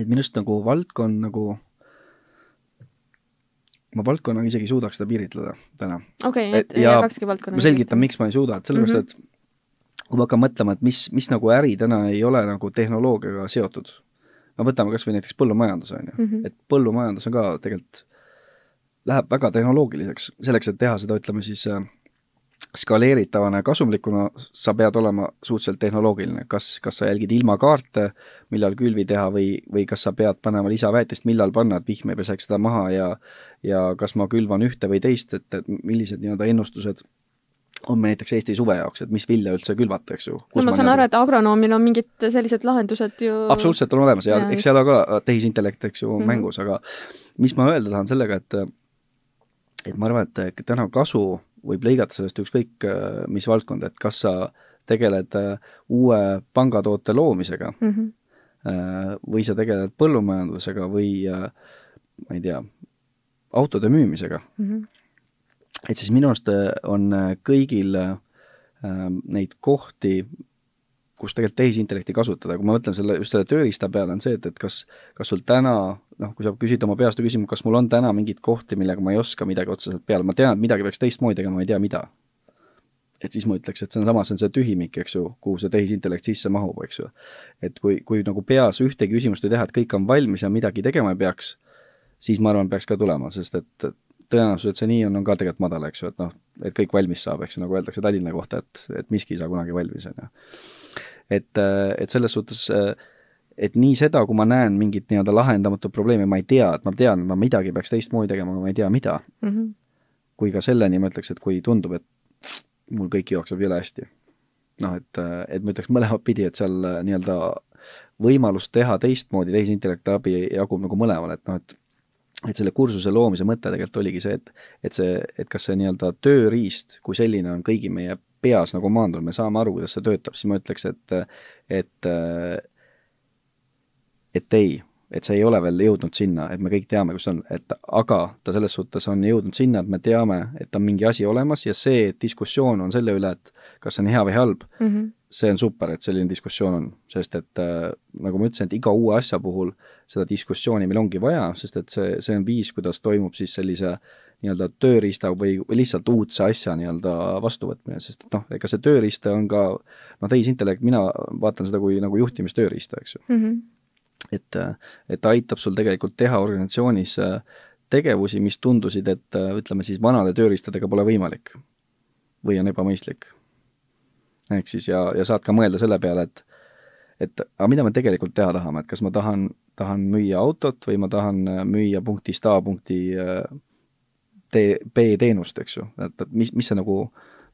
et minu arust nagu valdkond nagu ma valdkonnaga isegi ei suudaks seda piiritleda täna. okei okay,, et jagakski valdkonna. ma selgitan, miks ma ei suuda, et sellepärast mm, -hmm. et kui ma hakkan mõtlema, et mis, mis nagu äri täna ei ole nagu tehnoloogiaga seotud, no võtame kas või näiteks põllumajanduse, on ju, Mhm. et põllumajandus on ka tegelikult, läheb väga tehnoloogiliseks, selleks, et teha seda, ütleme siis äh, skaleeritavana ja kasumlikuna, sa pead olema suhteliselt tehnoloogiline, kas, kas sa jälgid ilmakaarte, millal külvi teha või, või kas sa pead panema lisaväetist, millal panna, et vihm ei peseks seda maha ja ja kas ma külvan ühte või teist, et, et millised nii-öelda ennustused on meil näiteks Eesti suve jaoks, et mis vilja üldse külvata, eks ju. no ma saan aru, et agronoomil on mingid sellised lahendused ju absoluutselt on olemas ja Jaa, eks seal on ka tehisintellekt, eks ju, Mhm. mängus, aga mis ma öelda tahan sellega, et et ma arvan, et täna kasu võib lõigata sellest ükskõik äh, mis valdkonda, et kas sa tegeled äh, uue pangatoote loomisega mm. -hmm. või sa tegeled põllumajandusega või ma ei tea, autode müümisega, Mm -hmm. et siis minu arust on kõigil neid kohti, kus tegelikult tehisintellekti kasutada, kui ma mõtlen selle, just selle tööriista peale, on see, et, et kas, kas sul täna, noh, kui sa küsid oma peast küsimuse, kas mul on täna mingeid kohti, millega ma ei oska midagi otseselt peale, ma tean, et midagi peaks teistmoodi tegema, ma ei tea, mida. et siis ma ütleks, et see on sama, see on see tühimik, eks ju, kuhu see tehisintellekt sisse mahub, eks ju. et kui, kui nagu peas ühtegi küsimust ei teha, et kõik on valmis ja midagi tegema ei peaks, siis ma arvan, peaks ka tulema, sest et tõenäosus, et see nii on, on ka tegelikult madal, eks ju, et noh, et kõik valmis saab, eks ju, nagu öeldakse Tallinna kohta, et, et miski ei saa kunagi valmis, on ju. et, et selles suhtes, et nii seda, kui ma näen mingit nii-öelda lahendamatut probleemi, ma ei tea, et ma tean, ma midagi peaks teistmoodi tegema, aga ma ei tea, mida Mm -hmm. kui ka selleni ma ütleks, et kui tundub, et mul kõik jookseb jõle hästi. noh, et, et ma ütleks mõlemat pidi, et seal äh, nii-öelda võimalust teha teistmoodi tehisintellekti abi jagub nagu mõlemal, et noh, et et selle kursuse loomise mõte tegelikult oligi see, et et see, et kas see nii-öelda tööriist kui selline on kõigi meie peas nagu maandunud, me saame aru, kuidas see töötab, siis ma ütleks, et et et ei, et see ei ole veel jõudnud sinna, et me kõik teame, kus on, et aga ta selles suhtes on jõudnud sinna, et me teame, et on mingi asi olemas ja see, et diskussioon on selle üle, et kas see on hea või halb Mm -hmm. see on super, et selline diskussioon on, sest et äh, nagu ma ütlesin, et iga uue asja puhul seda diskussiooni meil ongi vaja, sest et see, see on viis, kuidas toimub siis sellise nii-öelda tööriista või, või lihtsalt uudse asja nii-öelda vastuvõtmine, sest et noh, ega see tööriist on ka noh, tehisintellekt, mina vaatan seda kui nagu juhtimistööriista, eks ju Mm -hmm. Et, et ta aitab sul tegelikult teha organisatsioonis äh, tegevusi, mis tundusid, et äh, ütleme siis vanade tööriistadega pole võimalik või on ebamõistlik. ehk siis ja, ja saad ka mõelda selle peale, et et aga mida me tegelikult teha tahame, et kas ma tahan, tahan müüa autot või ma tahan äh, müüa punktist A punkti tee, B teenust, eks ju, et, mis, mis see nagu,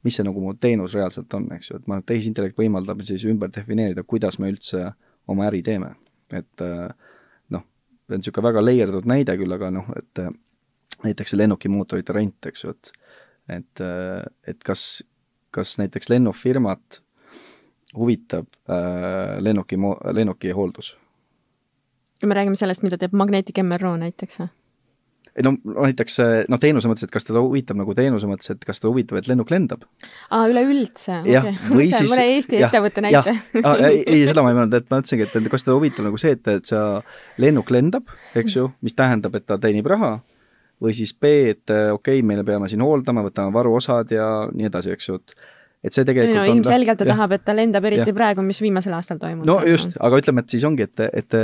mis see nagu mu teenus reaalselt on, eks ju, et ma, tehisintellekt võimaldab siis ümber defineerida, kuidas me üldse oma äri teeme et noh, see on niisugune väga leierdatud näide küll, aga noh, et näiteks see lennukimootorite rent, eks ju, et et, et kas, kas näiteks lennufirmat huvitab äh, lennuki, lennuki hooldus? me räägime sellest, mida teeb Magnetic MRO näiteks või? Ei no näiteks noh, teenuse mõttes, et kas teda huvitab nagu teenuse mõttes, et kas teda huvitab, et lennuk lendab. aa, üleüldse? jah, või siis mõne Eesti ja, ettevõtte näite. ei, ei, seda ma ei mõelnud, et ma mõtlesingi, et kas teda huvitab nagu see, et, et see lennuk lendab, eks ju, mis tähendab, et ta teenib raha, või siis B, et okei okay,, me peame siin hooldama, võtame varuosad ja nii edasi, eks ju, et et see tegelikult no, on ilmselgelt ta tahab, et ta lendab, eriti ja. praegu, mis viimasel aastal toimunud no just, aga ütleme, et siis ongi, et, et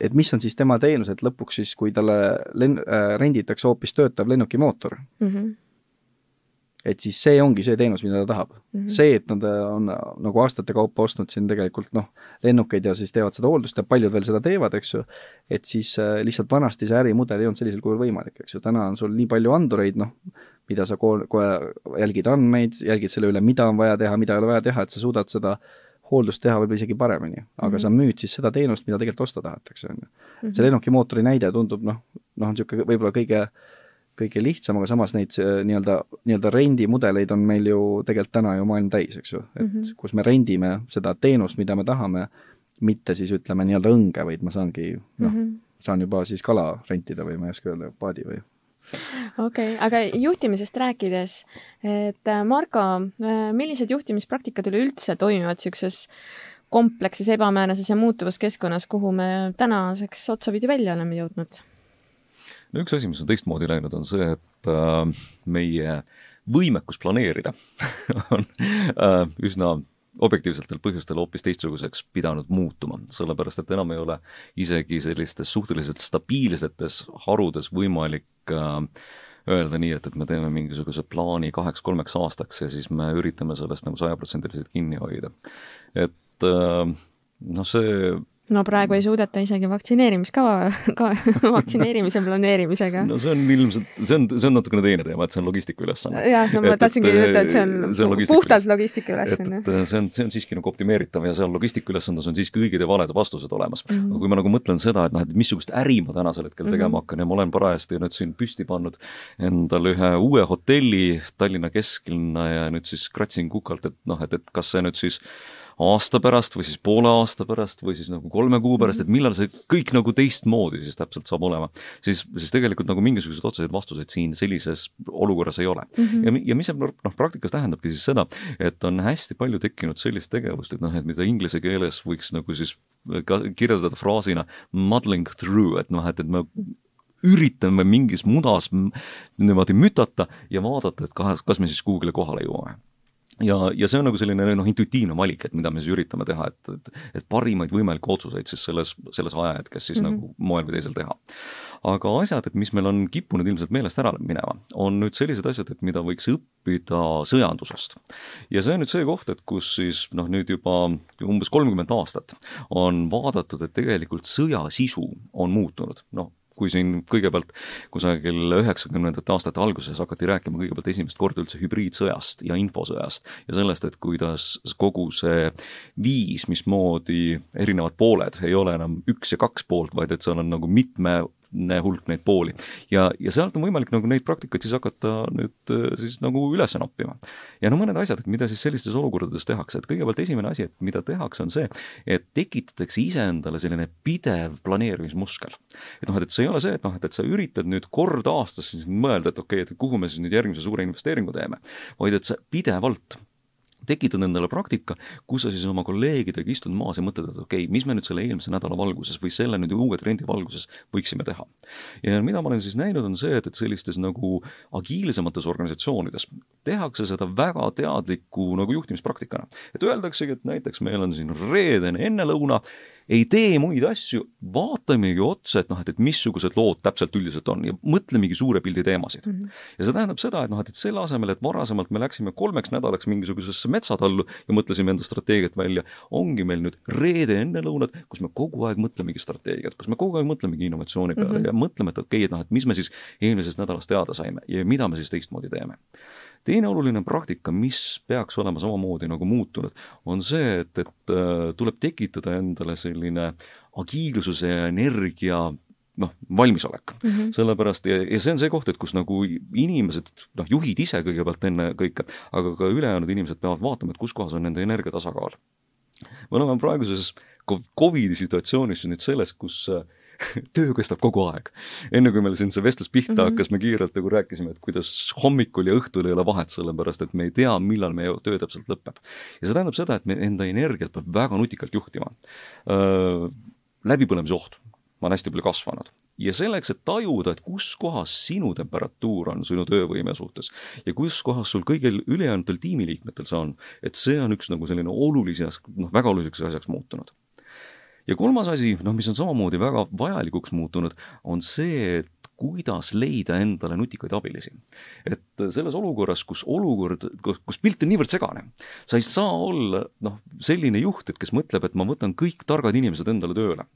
et mis on siis tema teenus, et lõpuks siis, kui talle len-, äh, renditakse hoopis töötav lennukimootor mm, -hmm. et siis see ongi see teenus, mida ta tahab mm. -hmm. see, et nad on nagu aastate kaupa ostnud siin tegelikult noh, lennukeid ja siis teevad seda hooldust ja paljud veel seda teevad, eks ju, et siis äh, lihtsalt vanasti see ärimudel ei olnud sellisel kujul võimalik, eks ju, täna on sul nii palju andureid, noh, mida sa kohe, kohe jälgid andmeid, jälgid selle üle, mida on vaja teha, mida ei ole vaja teha, et sa suudad seda hooldust teha võib-olla isegi paremini, aga mm -hmm. sa müüd siis seda teenust, mida tegelikult osta tahetakse, on ju. see lennukimootori näide tundub noh, noh, on niisugune võib-olla kõige, kõige lihtsam, aga samas neid nii-öelda, nii-öelda rendimudeleid on meil ju tegelikult täna ju maailm täis, eks ju, et mm -hmm. kus me rendime seda teenust, mida me tahame, mitte siis ütleme nii-öelda õnge, vaid ma saangi noh mm -hmm., saan juba siis kala rentida või ma ei oska öelda, paadi või okei okay,, aga juhtimisest rääkides, et Marko, millised juhtimispraktikad üleüldse toimivad niisuguses komplekses, ebamäärases ja muutuvas keskkonnas, kuhu me tänaseks otsapidi välja oleme jõudnud? no üks asi, mis on teistmoodi läinud, on see, et äh, meie võimekus planeerida on äh, üsna objektiivsetel põhjustel hoopis teistsuguseks pidanud muutuma, sellepärast et enam ei ole isegi sellistes suhteliselt stabiilsetes harudes võimalik äh, öelda nii, et, et me teeme mingisuguse plaani kaheks-kolmeks aastaks ja siis me üritame sellest nagu sajaprotsendiliselt kinni hoida. et äh, noh, see no praegu ei suudeta isegi vaktsineerimiskava, ka vaktsineerimise planeerimisega. no see on ilmselt, see on, see on natukene teine teema, et see on logistika ülesanne. jah, no ma tahtsingi öelda, et see on, see on logistika puhtalt logistika ülesanne. et see on, see on siiski nagu optimeeritav ja seal logistika ülesandes on siiski õiged ja valed vastused olemas mm. -hmm. aga kui ma nagu mõtlen seda, et noh, et missugust äri ma tänasel hetkel tegema mm -hmm. hakkan ja ma olen parajasti nüüd siin püsti pannud endale ühe uue hotelli Tallinna kesklinna ja nüüd siis kratsin kukalt, et noh, et, et kas see nüüd siis aasta pärast või siis poole aasta pärast või siis nagu kolme kuu pärast, et millal see kõik nagu teistmoodi siis täpselt saab olema, siis, siis tegelikult nagu mingisuguseid otseseid vastuseid siin sellises olukorras ei ole mm. -hmm. ja, ja mis see noh, praktikas tähendabki siis seda, et on hästi palju tekkinud sellist tegevust, et noh, et mida inglise keeles võiks nagu siis ka kirjeldada fraasina muddling through, et noh, et, et me üritame mingis mudas niimoodi mütata ja vaadata, et kas, kas me siis kuhugile kohale jõuame ja, ja see on nagu selline noh, intuitiivne valik, et mida me siis üritame teha, et, et, et parimaid võimalikke otsuseid siis selles, selles ajahetkes siis mm -hmm. nagu moel või teisel teha. aga asjad, et mis meil on kippunud ilmselt meelest ära minema, on nüüd sellised asjad, et mida võiks õppida sõjandusest. ja see on nüüd see koht, et kus siis noh, nüüd juba umbes kolmkümmend aastat on vaadatud, et tegelikult sõja sisu on muutunud, noh kui siin kõigepealt kusagil üheksakümnendate aastate alguses hakati rääkima kõigepealt esimest korda üldse hübriidsõjast ja infosõjast ja sellest, et kuidas kogu see viis, mismoodi erinevad pooled ei ole enam üks ja kaks poolt, vaid et seal on nagu mitme hulk neid pooli. ja, ja sealt on võimalik nagu neid praktikaid siis hakata nüüd äh, siis nagu üles noppima. ja no mõned asjad, et mida siis sellistes olukordades tehakse, et kõigepealt esimene asi, et mida tehakse, on see, et tekitatakse iseendale selline pidev planeerimismuskel. et noh, et see ei ole see, et noh, et, et sa üritad nüüd kord aastas mõelda, et okei okay,, et kuhu me siis nüüd järgmise suure investeeringu teeme, vaid et sa pidevalt tekitad endale praktika, kus sa siis oma kolleegidega istud maas ja mõtled, et okei okay,, mis me nüüd selle eelmise nädala valguses või selle nüüd uue trendi valguses võiksime teha. ja mida ma olen siis näinud, on see, et, et sellistes nagu agiilsemates organisatsioonides tehakse seda väga teadliku nagu juhtimispraktikana. et öeldaksegi, et näiteks meil on siin reedene ennelõuna ei tee muid asju, vaatamegi otsa, et noh, et, et missugused lood täpselt üldiselt on ja mõtlemegi suure pildi teemasid mm. -hmm. ja see tähendab seda, et noh, et, et selle asemel, et varasemalt me läksime kolmeks nädalaks mingisugusesse metsatallu ja mõtlesime enda strateegiat välja, ongi meil nüüd reede ennelõunad, kus me kogu aeg mõtlemegi strateegiat, kus me kogu aeg mõtlemegi innovatsiooni peale mm -hmm. ja mõtleme, et okei okay,, et noh, et mis me siis eelmisest nädalast teada saime ja mida me siis teistmoodi teeme teine oluline praktika, mis peaks olema samamoodi nagu muutunud, on see, et, et äh, tuleb tekitada endale selline agiilsuse ja energia noh, valmisolek mm. -hmm. sellepärast ja, ja see on see koht, et kus nagu inimesed, noh, juhid ise kõigepealt ennekõike, aga ka ülejäänud inimesed peavad vaatama, et kus kohas on nende energia tasakaal. me oleme praeguses Covidi situatsioonis nüüd selles, kus äh, töö kestab kogu aeg. enne kui meil siin see vestlus pihta mm -hmm. hakkas, me kiirelt nagu rääkisime, et kuidas hommikul ja õhtul ei ole vahet, sellepärast et me ei tea, millal meie töö täpselt lõpeb. ja see tähendab seda, et me enda energiat peab väga nutikalt juhtima. läbipõlemise oht on hästi palju kasvanud ja selleks, et tajuda, et kus kohas sinu temperatuur on sinu töövõime suhtes ja kus kohas sul kõigil ülejäänutel tiimiliikmetel see on, et see on üks nagu selline olulisi, noh, väga oluliseks asjaks muutunud ja kolmas asi, noh, mis on samamoodi väga vajalikuks muutunud, on see, et kuidas leida endale nutikaid abilisi. et selles olukorras, kus olukord, kus pilt on niivõrd segane, sa ei saa olla noh, selline juht, et kes mõtleb, et ma võtan kõik targad inimesed endale tööle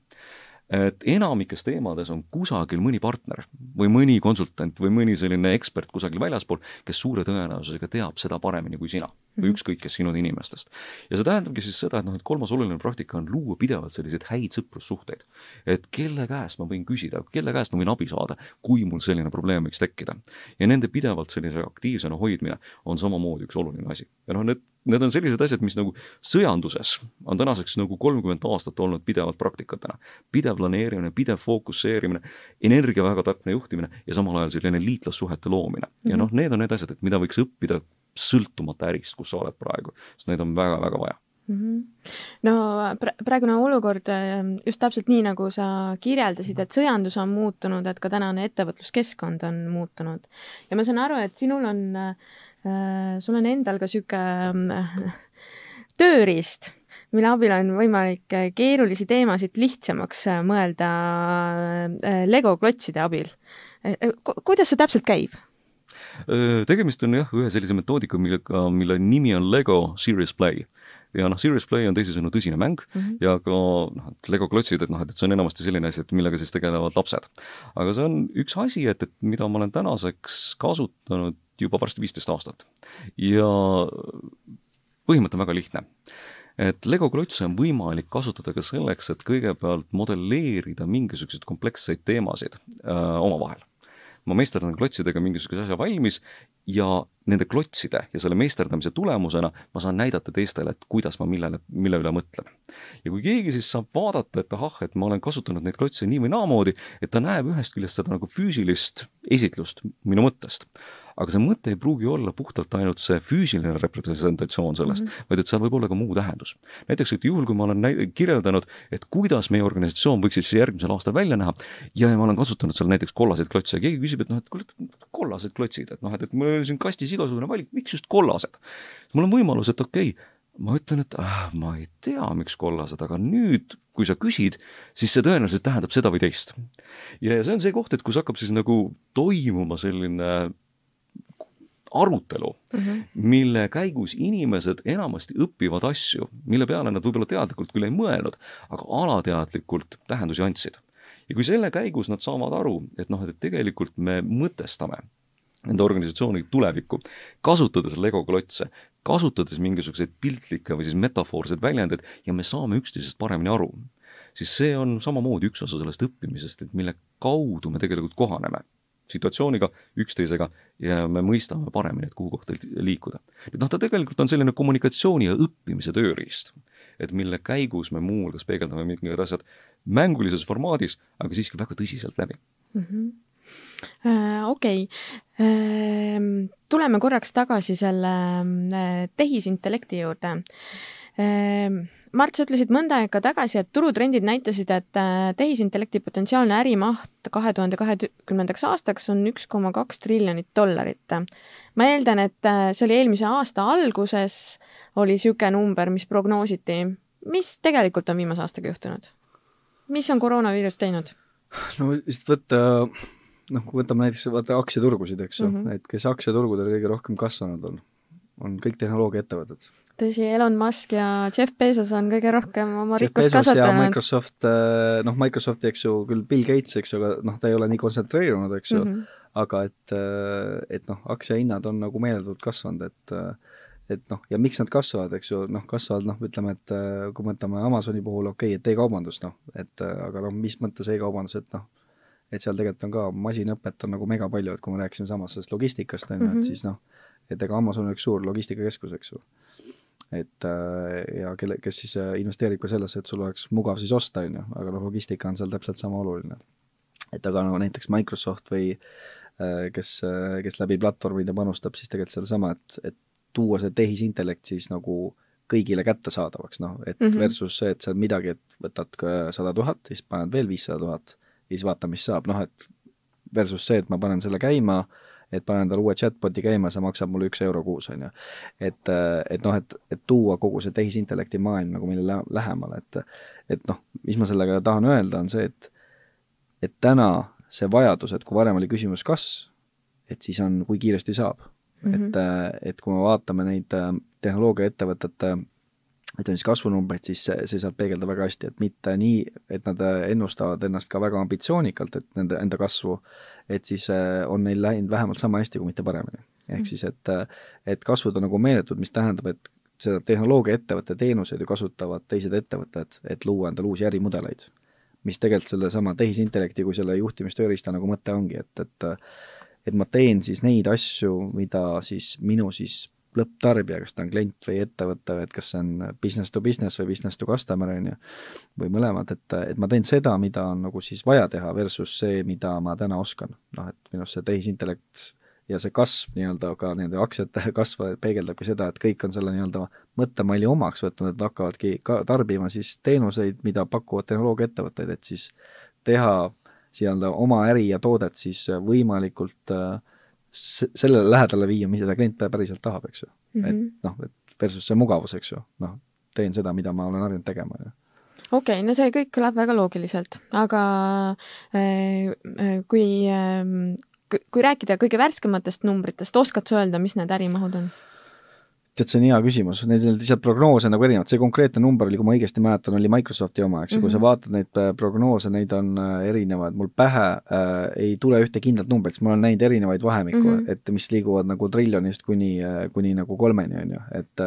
et enamikes teemades on kusagil mõni partner või mõni konsultant või mõni selline ekspert kusagil väljaspool, kes suure tõenäosusega teab seda paremini kui sina või mhm. ükskõik kes sinu inimestest. ja see tähendabki siis seda, et noh, et kolmas oluline praktika on luua pidevalt selliseid häid sõprussuhteid. et kelle käest ma võin küsida, kelle käest ma võin abi saada, kui mul selline probleem võiks tekkida. ja nende pidevalt sellise aktiivsena hoidmine on samamoodi üks oluline asi. ja noh, need need on sellised asjad, mis nagu sõjanduses on tänaseks nagu kolmkümmend aastat olnud pidevalt praktikatena. pidev planeerimine, pidev fookusseerimine, energia väga täpne juhtimine ja samal ajal selline liitlassuhete loomine mm. -hmm. ja noh, need on need asjad, et mida võiks õppida sõltumata ärist, kus sa oled praegu, sest neid on väga-väga vaja mm. -hmm. no praegune olukord just täpselt nii, nagu sa kirjeldasid, et sõjandus on muutunud, et ka tänane ettevõtluskeskkond on muutunud ja ma saan aru, et sinul on Äh, sul on endal ka sihuke äh, tööriist, mille abil on võimalik keerulisi teemasid lihtsamaks mõelda Lego klotside abil. kuidas see täpselt käib? tegemist on jah, ühe sellise metoodikaga, millega, mille nimi on Lego Serious Play ja noh, Serious Play on teisisõnu tõsine mäng mm -hmm. ja ka noh, et Lego klotsid, et noh, et see on enamasti selline asi, et millega siis tegelevad lapsed. aga see on üks asi, et, et mida ma olen tänaseks kasutanud juba varsti viisteist aastat. Ja põhimõte on väga lihtne. Et Lego klotse on võimalik kasutada ka selleks, et kõigepealt modelleerida mingisuguseid kompleksseid teemasid öö, äh, omavahel. Ma meisterdan klotsidega mingisuguse asja valmis ja nende klotside ja selle meisterdamise tulemusena ma saan näidata teistele, et kuidas ma millele, mille üle mõtlen. ja kui keegi siis saab vaadata, et ahah, et ma olen kasutanud neid klotse nii või naamoodi, et ta näeb ühest küljest seda nagu füüsilist esitlust minu mõttest, aga see mõte ei pruugi olla puhtalt ainult see füüsiline representatsioon sellest mm, -hmm. vaid et seal võib olla ka muu tähendus. näiteks, et juhul, kui ma olen kirjeldanud, et kuidas meie organisatsioon võiks siis järgmisel aastal välja näha ja ma olen kasutanud seal näiteks kollaseid klotse ja keegi küsib, et noh, et kuule, kollased klotsid, et noh, et, et mul oli siin kastis igasugune valik, miks just kollased? mul on võimalus, et okei okay,, ma ütlen, et ah, ma ei tea, miks kollased, aga nüüd, kui sa küsid, siis see tõenäoliselt tähendab seda või teist. ja see on see koht, et kus hakkab siis nagu toimuma selline arutelu mm, -hmm. mille käigus inimesed enamasti õpivad asju, mille peale nad võib-olla teadlikult küll ei mõelnud, aga alateadlikult tähendusi andsid. ja kui selle käigus nad saavad aru, et noh, et tegelikult me mõtestame enda organisatsiooni tulevikku, kasutades Lego klotse, kasutades mingisuguseid piltlikke või siis metafoorseid väljendeid ja me saame üksteisest paremini aru, siis see on samamoodi üks osa sellest õppimisest, et mille kaudu me tegelikult kohaneme situatsiooniga, üksteisega ja me mõistame paremini, et kuhu kohta liikuda. et noh, ta tegelikult on selline kommunikatsiooni ja õppimise tööriist, et mille käigus me muuhulgas peegeldame mingid asjad mängulises formaadis, aga siiski väga tõsiselt läbi mm. -hmm. Okei okay. äh,, tuleme korraks tagasi selle äh, tehisintellekti juurde äh, Mart, sa ütlesid mõnda aega tagasi, et turutrendid näitasid, et äh, tehisintellekti potentsiaalne ärimaht kahe tuhande kahekümnendaks aastaks on üks koma kaks triljonit dollarit. ma eeldan, et äh, see oli eelmise aasta alguses, oli niisugune number, mis prognoositi. mis tegelikult on viimase aastaga juhtunud? mis on koroonaviirus teinud? no lihtsalt võtta noh, kui võtame näiteks vaata aktsiaturgusid, eks ju mm, -hmm. et kes aktsiaturgudel kõige rohkem kasvanud on, on kõik tehnoloogiaettevõtted tõsi, Elon Musk ja Jeff Bezos on kõige rohkem oma rikkust kasvatanud. Microsoft, äh, noh, Microsofti, eks ju, küll Bill Gates, eks ju, aga noh, ta ei ole nii kontsentreerunud, eks ju mm, -hmm. aga et, äh, et noh, aktsiahinnad on nagu meeletult kasvanud, et äh, et noh, ja miks nad kasvavad, eks ju, noh, kasvavad noh, ütleme, et kui me võtame Amazoni puhul, okei okay,, et e-kaubandus, noh, et aga noh, mis mõttes e-kaubandus, et noh, et seal tegelikult on ka masinõpet on nagu mega palju, et kui me rääkisime samas sellest logistikast, on ju, et mhm. siis noh, et ega Amazon on üks suur logistikakeskus, eks ju et äh, ja kelle, kes siis äh, investeerib ka sellesse, et sul oleks mugav siis osta, on ju, aga noh, logistika on seal täpselt sama oluline. et aga no näiteks Microsoft või äh, kes, kes läbi platvormide panustab siis tegelikult sedasama, et, et tuua see tehisintellekt siis nagu kõigile kättesaadavaks, noh, et mm -hmm. versus see, et see on midagi, et võtad sada tuhat, siis paned veel viissada tuhat ja siis vaata, mis saab, noh et versus see, et ma panen selle käima äh, et panen talle uue chatbot'i käima, see maksab mulle üks euro kuus, on ju. et, et noh, et, et tuua kogu see tehisintellekti maailm nagu meile lähemale, et et noh, mis ma sellega tahan öelda, on see, et et täna see vajadus, et kui varem oli küsimus kas, et siis on, kui kiiresti saab mm. -hmm. et, et kui me vaatame neid äh, tehnoloogiaettevõtete ütleme siis kasvunumbreid, siis see, see saab peegelda väga hästi, et mitte nii, et nad ennustavad ennast ka väga ambitsioonikalt, et nende enda kasvu, et siis äh, on neil läinud vähemalt sama hästi, kui mitte paremini. ehk mm. siis, et, äh, et kasvud on nagu meeletud, mis tähendab, et seda tehnoloogiaettevõtte teenuseid ju kasutavad teised ettevõtted, et luua endale uusi ärimudeleid. mis tegelikult sellesama tehisintellekti kui selle juhtimistööriista nagu mõte ongi, et, et et ma teen siis neid asju, mida siis minu siis lõpptarbija, kas ta on klient või ettevõte, et kas see on business to business või business to customer, on ju, või mõlemad, et, et ma teen seda, mida on nagu siis vaja teha, versus see, mida ma täna oskan. noh, et minu arust see tehisintellekt ja see kasv nii-öelda ka nende aktsiate kasv peegeldabki seda, et kõik on selle nii-öelda mõttemalli omaks võtnud, et hakkavadki ka tarbima siis teenuseid, mida pakuvad tehnoloogiaettevõtted, et siis teha nii-öelda oma äri ja toodet siis võimalikult äh, sellele lähedale viia, mida klient päriselt tahab, eks ju mm. -hmm. et noh, et versus see mugavus, eks ju, noh, teen seda, mida ma olen harjunud tegema, ju okei okay,, no see kõik kõlab väga loogiliselt, aga äh, äh kui äh, kui rääkida kõige värskematest numbritest, oskad sa öelda, mis need ärimahud on? Tead, see on hea küsimus, neid on lihtsalt prognoose nagu erinevad, see konkreetne number oli, kui ma õigesti mäletan, oli Microsofti oma, eks ju mm -hmm., kui sa mhm. vaatad neid äh, prognoose, neid on äh, erinevaid, mul pähe äh, ei tule ühte kindlat numbrit, sest ma olen näinud erinevaid vahemikku mm, -hmm. et mis liiguvad nagu triljonist kuni, äh, kuni nagu kolmeni, on ju, et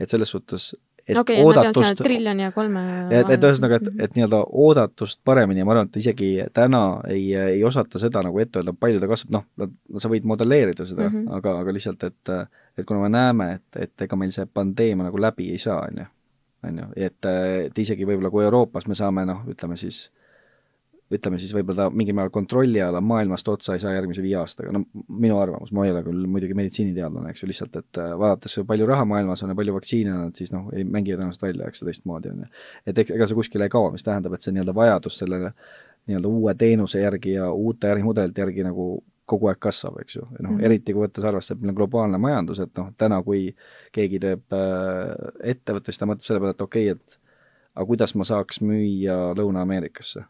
et selles suhtes et okay, oodatust, triljoni ja kolme et, et ühesõnaga, et, et nii-öelda oodatust paremini ja ma arvan, et isegi täna ei, ei osata seda nagu ette öelda, palju ta kasvab, noh, sa võid modelleerida seda mm, -hmm. aga, aga lihtsalt, et et kuna me näeme, et, et ega meil see pandeemia nagu läbi ei saa, on ju, on ju, et, et isegi võib-olla kui Euroopas me saame noh, ütleme siis ütleme siis võib-olla ta mingil määral kontrolli alla maailmast otsa ei saa järgmise viie aastaga, no minu arvamus, ma ei ole küll muidugi meditsiiniteadlane, eks ju, lihtsalt et äh, vaadates, palju raha maailmas on ja palju vaktsiine on, et siis noh, ei mängi tõenäoliselt välja, eks ju, teistmoodi on ju. et ega see kuskile ei kao, mis tähendab, et see nii-öelda vajadus sellele nii-öelda uue teenuse järgi ja uute ärimudelite järgi nagu kogu aeg kasvab, eks ju, noh mm -hmm. eriti kui võttes arvesse, et meil on globaalne majandus, et noh, täna kui keegi teeb äh, ettevõtte, siis ta mõtleb selle peale, et okei okay,, et aga kuidas ma saaks müüa Lõuna-Ameerikasse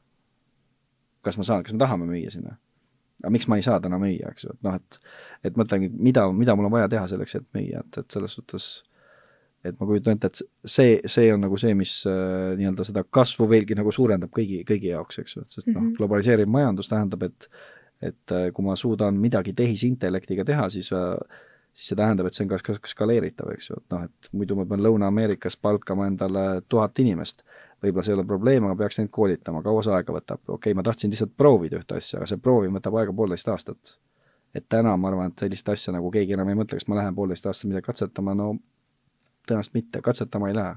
kas ma saan, kas me tahame müüa sinna? aga miks ma ei saa täna müüa, eks ju, et noh, et et mõtlengi, mida, mida mul on vaja teha selleks, et müüa, et, et selles suhtes et ma kujutan ette, et see, see on nagu see, mis äh, nii-öelda seda kasvu veelgi nagu suurendab kõigi, kõigi jaoks, eks ju, et sest mm -hmm. noh, mhm. globaliseeriv majandus tähendab, et et äh, kui ma suudan midagi tehisintellektiga teha, siis äh, siis see tähendab, et see on ka, ka skaleeritav, eks ju, et noh, et muidu ma pean Lõuna-Ameerikas palkama endale tuhat inimest võib-olla see ei ole probleem, aga peaks neid koolitama, kaua see aega võtab, okei okay,, ma tahtsin lihtsalt proovida ühte asja, aga see proovimine võtab aega poolteist aastat. et täna ma arvan, et sellist asja nagu keegi enam ei mõtle, kas ma lähen poolteist aastat midagi katsetama, no tõenäoliselt mitte, katsetama ei lähe.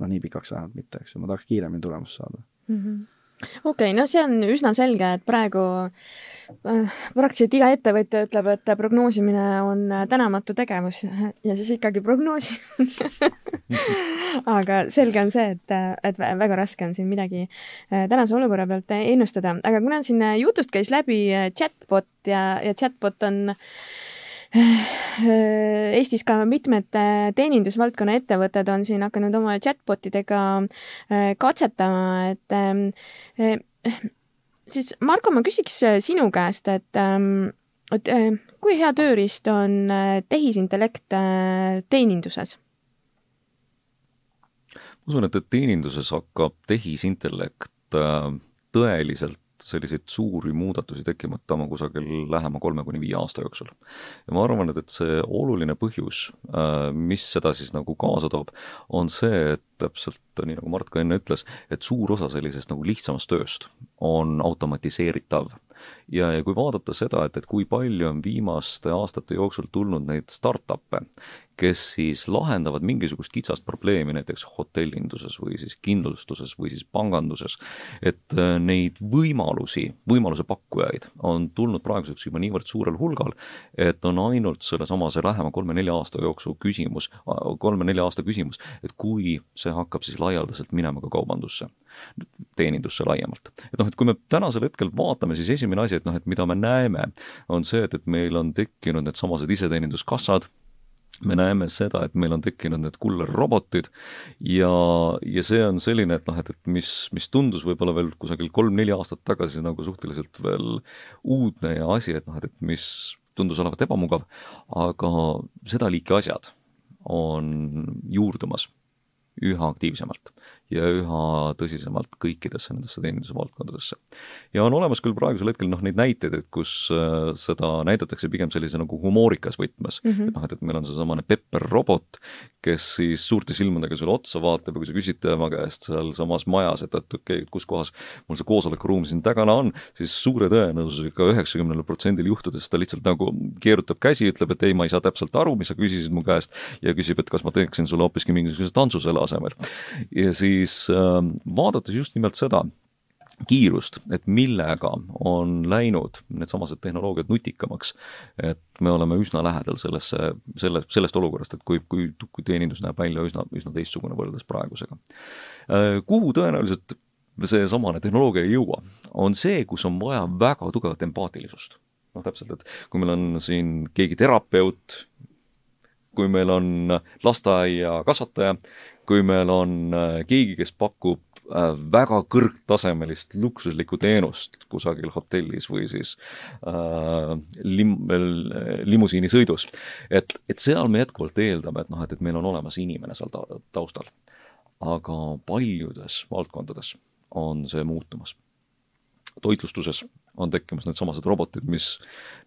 noh, nii pikaks vähemalt mitte, eks ju, ma tahaks kiiremini tulemust saada mm. -hmm okei okay,, no see on üsna selge, et praegu äh, praktiliselt iga ettevõtja ütleb, et prognoosimine on tänamatu tegevus ja siis ikkagi prognoosi aga selge on see, et, et väga raske on siin midagi äh, tänase olukorra pealt ennustada, aga kuna siin jutust käis läbi chatbot ja, ja chatbot on äh, Äh, Eestis ka mitmed äh, teenindusvaldkonna ettevõtted on siin hakanud oma chatbot idega äh, katsetama, et ähm, siis Marko, ma küsiks sinu käest, et ähm, et kui hea tööriist on tehisintellekt teeninduses? ma usun, et, et teeninduses hakkab tehisintellekt tõeliselt selliseid suuri muudatusi tekkima hakkama kusagil lähema kolme kuni viie aasta jooksul. ja ma arvan, et, et see oluline põhjus, äh, mis seda siis nagu kaasa toob, on see, et täpselt nii, nagu Mart ka enne ütles, et suur osa sellisest nagu lihtsamast tööst on automatiseeritav ja, ja kui vaadata seda, et, et kui palju on viimaste aastate jooksul tulnud neid startup'e, kes siis lahendavad mingisugust kitsast probleemi näiteks hotellinduses või siis kindlustuses või siis panganduses, et äh, neid võimalusi, võimaluse pakkujaid on tulnud praeguseks juba niivõrd suurel hulgal, et on ainult sellesamase lähema kolme-nelja aasta jooksul küsimus, kolme-nelja aasta küsimus, et kui see hakkab siis laialdaselt minema ka kaubandusse, teenindusse laiemalt. et noh, et kui me tänasel hetkel vaatame, siis esimene asi, et noh, et mida me näeme, on see, et, et meil on tekkinud needsamased iseteeninduskassad, me näeme seda, et meil on tekkinud need kullerrobotid ja, ja see on selline, et noh, et, et mis, mis tundus võib-olla veel kusagil kolm-neli aastat tagasi nagu suhteliselt veel uudne ja asi, et noh, et, et mis tundus olevat ebamugav, aga seda liiki asjad on juurdumas üha aktiivsemalt ja üha tõsisemalt kõikidesse nendesse teeninduse valdkondadesse. ja on olemas küll praegusel hetkel noh, neid näiteid, et kus äh, seda näidatakse pigem sellise nagu humoorikas võtmes mm, -hmm. et noh, et, et meil on seesamane Pepper robot, kes siis suurte silmadega sulle otsa vaatab ja kui sa küsid tema käest sealsamas majas, et, et okei okay,, kus kohas mul see koosolekuruum siin tagana on, siis suure tõenäosusega üheksakümnel protsendil juhtudest ta lihtsalt nagu keerutab käsi, ütleb, et ei, ma ei saa täpselt aru, mis sa küsisid mu käest ja küsib, et kas ma teeksin sulle hoopiski mingisuguse tantsu selle asemel. ja siis siis ähm, vaadates just nimelt seda, kiirust, et millega on läinud needsamased tehnoloogiad nutikamaks, et me oleme üsna lähedal sellesse, selle, sellest olukorrast, et kui, kui, kui teenindus näeb välja üsna, üsna teistsugune võrreldes praegusega. Äh, kuhu tõenäoliselt seesamane tehnoloogia ei jõua, on see, kus on vaja väga tugevat empaatilisust. noh, täpselt, et kui meil on siin keegi terapeut, kui meil on lasteaiakasvataja, kui meil on äh, keegi, kes pakub äh, väga kõrgtasemelist luksuslikku teenust kusagil hotellis või siis äh, lim-, limusiinisõidus. et, et seal me jätkuvalt eeldame, et noh, et, et meil on olemas inimene seal ta-, taustal. aga paljudes valdkondades on see muutumas. toitlustuses on tekkimas needsamased robotid, mis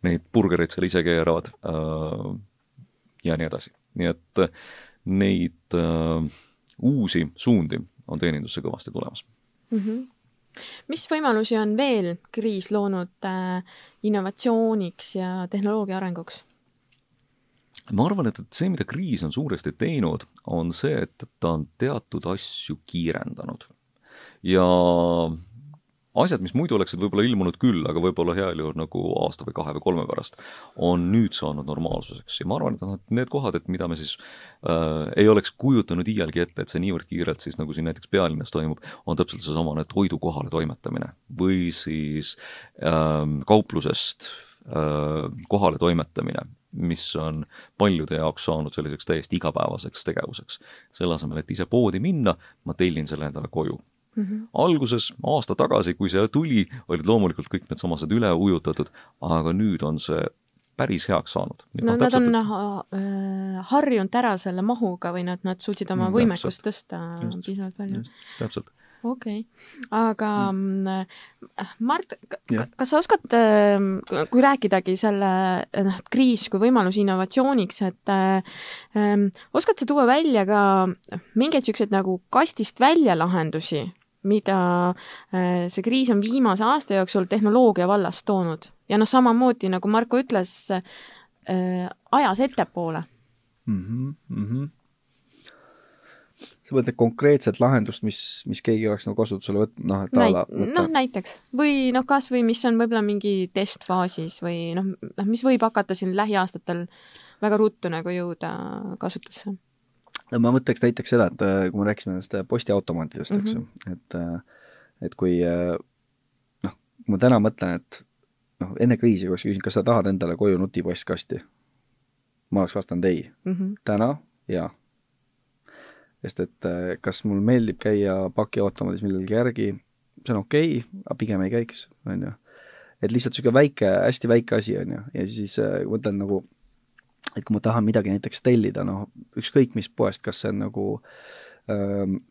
neid burgereid seal ise keeravad äh, ja nii edasi. nii et äh, neid äh, uusi suundi on teenindusse kõvasti tulemas mm. -hmm. mis võimalusi on veel kriis loonud äh, innovatsiooniks ja tehnoloogia arenguks? ma arvan, et, et see, mida kriis on suuresti teinud, on see, et ta on teatud asju kiirendanud. ja asjad, mis muidu oleksid võib-olla ilmunud küll, aga võib-olla heal juhul nagu aasta või kahe või kolme pärast, on nüüd saanud normaalsuseks. Ja ma arvan, et noh, et need kohad, et mida me siis äh, ei oleks kujutanud iialgi ette, et see niivõrd kiirelt siis nagu siin näiteks pealinnas toimub, on täpselt seesamane toidu kohale toimetamine. Või siis äh, kauplusest äh, kohale toimetamine mis on paljude jaoks saanud selliseks täiesti igapäevaseks tegevuseks. selle asemel, et ise poodi minna, ma tellin selle endale koju Mm -hmm. alguses, aasta tagasi, kui see tuli, olid loomulikult kõik needsamased üle ujutatud, aga nüüd on see päris heaks saanud. no nad on äh, harjunud ära selle mahuga või nad, nad suutsid oma mm, võimekust tõsta piisavalt palju. täpselt okei okay., aga mm. Äh, Mart, kas sa oskad, ähm, kui rääkidagi selle, noh, kriis kui võimalus innovatsiooniks, et ähm, oskad sa tuua välja ka mingeid niisuguseid nagu kastist välja lahendusi, mida äh, see kriis on viimase aasta jooksul tehnoloogia vallas toonud. ja noh, samamoodi nagu Marko ütles, äh, ajas ettepoole mm. -hmm, mm -hmm. sa mõtled konkreetset lahendust, mis, mis keegi oleks nagu kasutusele võtnud, noh, et Näit, võtta... noh, näiteks. või noh, kas või mis on võib-olla mingi testfaasis või noh, noh, mis võib hakata siin lähiaastatel väga ruttu nagu jõuda kasutusse ma mõtleks näiteks seda, et äh, kui me rääkisime nendest äh, postiautomaatidest, eks ju mm -hmm., et äh, et kui noh, ma täna mõtlen, et noh, enne kriisi, kui sa küsid, kas sa tahad endale koju nutipostkasti, ma oleks vastanud ei mm. -hmm. täna jaa. sest et kas mul meeldib käia pakiautomaadis millalgi järgi, see on okei okay,, aga pigem ei käiks, on ju. et lihtsalt niisugune väike, hästi väike asi, on ju, ja siis mõtlen nagu et kui ma tahan midagi näiteks tellida, noh, ükskõik mis poest, kas see on nagu ähm,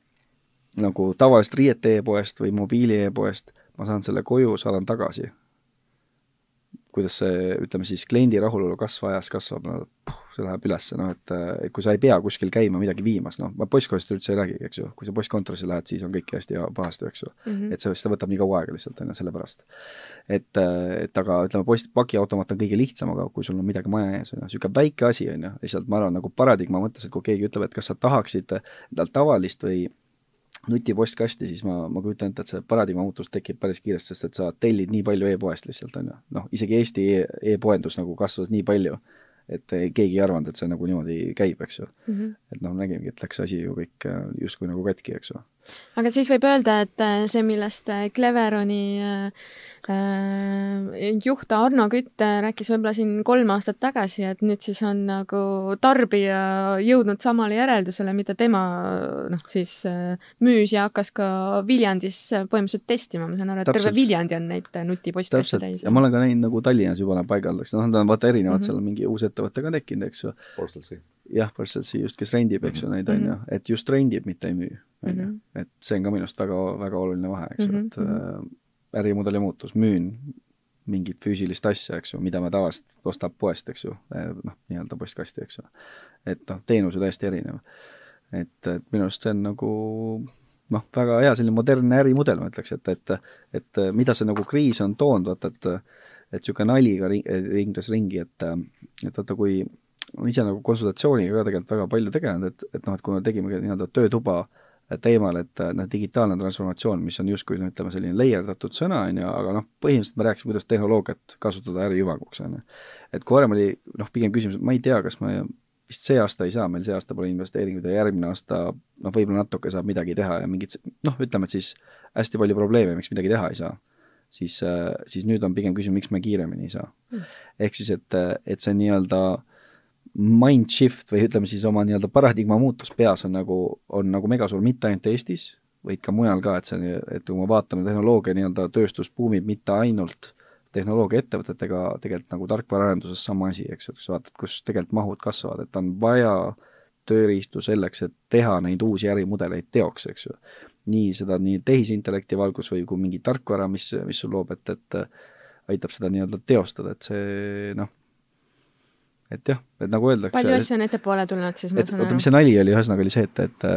nagu tavalisest riiete e-poest või mobiili e-poest, ma saan selle koju, saadan tagasi kuidas see, ütleme siis kliendi rahulolu kasv ajas kasvab, no puh, see läheb ülesse, noh et, et kui sa ei pea kuskil käima midagi viimas, noh, ma postkontorist üldse ei räägigi, eks ju, kui sa postkontorisse lähed, siis on kõik hästi pahasti, eks ju mm. -hmm. et see, seda võtab nii kaua aega lihtsalt, on ju, sellepärast. et, et aga ütleme, post, pakiautomaat on kõige lihtsam, aga kui sul on midagi maja ees, on ju, niisugune väike asi, on ju, lihtsalt ma arvan, nagu paradigma mõttes, et kui keegi ütleb, et kas sa tahaksid tavalist või nutipostkasti, siis ma, ma kujutan ette, et see paradigma muutus tekib päris kiiresti, sest et sa tellid nii palju e-poest lihtsalt, on ju. noh, isegi Eesti e e-poendus nagu kasvas nii palju, et keegi ei arvanud, et see nagu niimoodi käib, eks ju mm. -hmm. et noh, nägimegi, et läks asi ju kõik äh, justkui nagu katki, eks ju. Aga siis võib öelda, et äh, see, millest äh, Cleveroni äh, Äh, juht Arno Kütt rääkis võib-olla siin kolm aastat tagasi, et nüüd siis on nagu tarbija jõudnud samale järeldusele, mida tema noh, siis müüs ja hakkas ka Viljandis põhimõtteliselt testima, ma saan aru, et terve Viljandi on neid nutipostkasti täis. ja ma olen ka näinud nagu Tallinnas juba nad paigaldatakse, noh, nad on vaata erinevad mm, -hmm. seal on mingi uus ettevõte ka tekkinud, eks ju. Jah, Parcelsi just, kes rendib, eks ju, neid on ju, et just rendib, mitte ei müü, on ju. et see on ka minu arust väga, väga oluline vahe, eks ju, et mhm ärimudeli muutus, müün mingit füüsilist asja, eks ju, mida me tavaliselt ostab poest, eks ju, eh, noh, nii-öelda postkasti, eks ju. et noh, teenus ju täiesti erinev. et, et minu arust see on nagu noh, väga hea selline modernne ärimudel, ma ütleks, et, et et mida see nagu kriis on toonud, vaata et et niisugune nali ka ringles ringi, et et vaata, kui ma ise nagu konsultatsiooniga ka tegelikult väga palju tegelenud, et, et noh, et kui me tegime nii-öelda töötuba äh, teemal, et noh, digitaalne transformatsioon, mis on justkui no ütleme, selline leierdatud sõna, on ju, aga noh, põhimõtteliselt me rääkisime, kuidas tehnoloogiat kasutada äri hüvanguks, on ju. et kui varem oli noh, pigem küsimus, et ma ei tea, kas ma vist see aasta ei saa, meil see aasta pole investeeringuid ja järgmine aasta noh, võib-olla natuke saab midagi teha ja mingid noh, ütleme, et siis hästi palju probleeme, miks midagi teha ei saa, siis, siis nüüd on pigem küsimus, miks me kiiremini ei saa. Mm.. ehk siis, et, et see nii-öelda mind shift või ütleme siis oma nii-öelda paradigma muutus peas on nagu, on nagu megasuur mitte ainult Eestis, vaid ka mujal ka, et see, et kui me vaatame tehnoloogia nii-öelda tööstus buumib mitte ainult tehnoloogiaettevõtetega, tegelikult nagu tarkvaraarenduses sama asi, eks ju, sa vaatad, kus tegelikult mahud kasvavad, et on vaja tööriistu selleks, et teha neid uusi ärimudeleid teoks, eks ju. nii seda nii tehisintellekti valgus või kui mingi tarkvara, mis, mis sul loob, et, et aitab seda nii-öelda teostada, et see noh, et jah, et nagu öeldakse palju asju on ettepoole tulnud siis, ma saan aru? oota, mis see nali oli, ühesõnaga oli see, et, et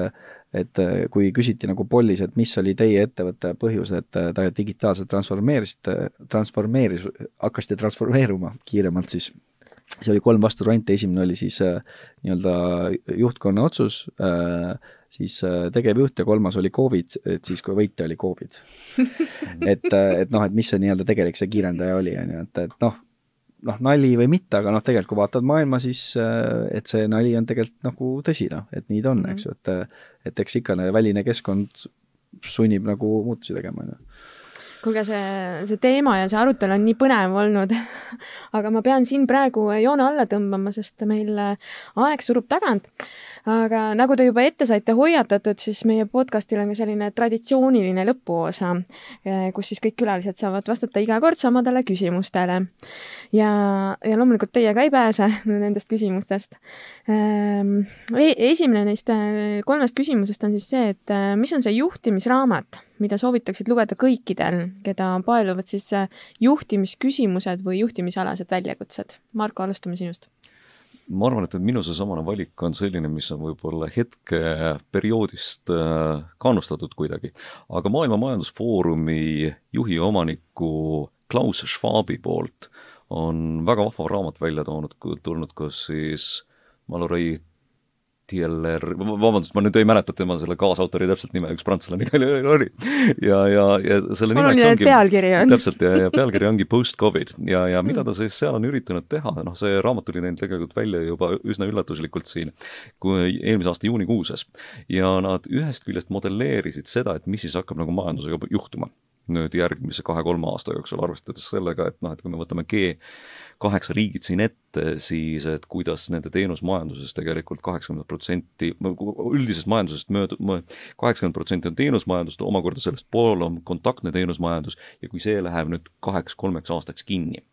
et kui küsiti nagu Pollis, et mis oli teie ettevõtte põhjus, et ta digitaalselt transformeerisite, transformeeris, hakkasite transformeeruma kiiremalt, siis see oli kolm vasturvarianti, esimene oli siis äh, nii-öelda juhtkonna otsus äh,, siis äh, tegevjuht ja kolmas oli Covid, et siis, kui võitja oli Covid. Et, et noh, et mis see nii-öelda tegelik see kiirendaja oli, on ju, et, et noh, noh, nali või mitte, aga noh, tegelikult kui vaatad maailma, siis äh, et see nali on tegelikult nagu tõsi, noh, et nii ta on mm, -hmm. eks ju, et et eks ikka väline keskkond sunnib nagu muutusi tegema, on ju kuulge, see, see teema ja see arutelu on nii põnev olnud aga ma pean siin praegu joone alla tõmbama, sest meil aeg surub tagant aga nagu te juba ette saite hoiatatud, siis meie podcastil on ka selline traditsiooniline lõpuosa, eh, kus siis kõik külalised saavad vastata iga kord samadele küsimustele. ja, ja loomulikult teie ka ei pääse nendest küsimustest. Ehm, e-, esimene neist eh, kolmest küsimusest on siis see, et mis on see juhtimisraamat, mida soovitaksid lugeda kõikidel, keda paeluvad siis juhtimisküsimused või juhtimisalased väljakutsed? Marko, alustame sinust ma arvan, et, et minu seesamane valik on selline, mis on võib-olla hetkeperioodist äh, kannustatud kuidagi. aga Maailma Majandusfoorumi juhi omaniku Klaus Schwabi poolt on väga vahva raamat välja toonud, tulnud, kus siis Mallory Tieler, vabandust, ma nüüd ei mäleta tema selle kaasautori täpselt nime, üks prantslane igal juhul oli. ja, ja, ja selle nimeks ongi pealkiri on. täpselt, ja, ja pealkiri ongi Post-Covid ja, ja mida ta siis seal on üritanud teha, noh, see raamat tuli neil tegelikult välja juba üsna üllatuslikult siin, kui eelmise aasta juunikuuses. ja nad ühest küljest modelleerisid seda, et mis siis hakkab nagu majandusega juhtuma nüüd järgmise kahe-kolme aasta jooksul, arvestades sellega, et noh, et kui me võtame G kaheksa riigid siin ette, siis et kuidas nende teenusmajanduses tegelikult kaheksakümmend protsenti, üldisest majandusest mööda, kaheksakümmend protsenti on teenusmajandust, omakorda sellest pool on kontaktne teenusmajandus ja kui see läheb nüüd kaheks-kolmeks aastaks kinni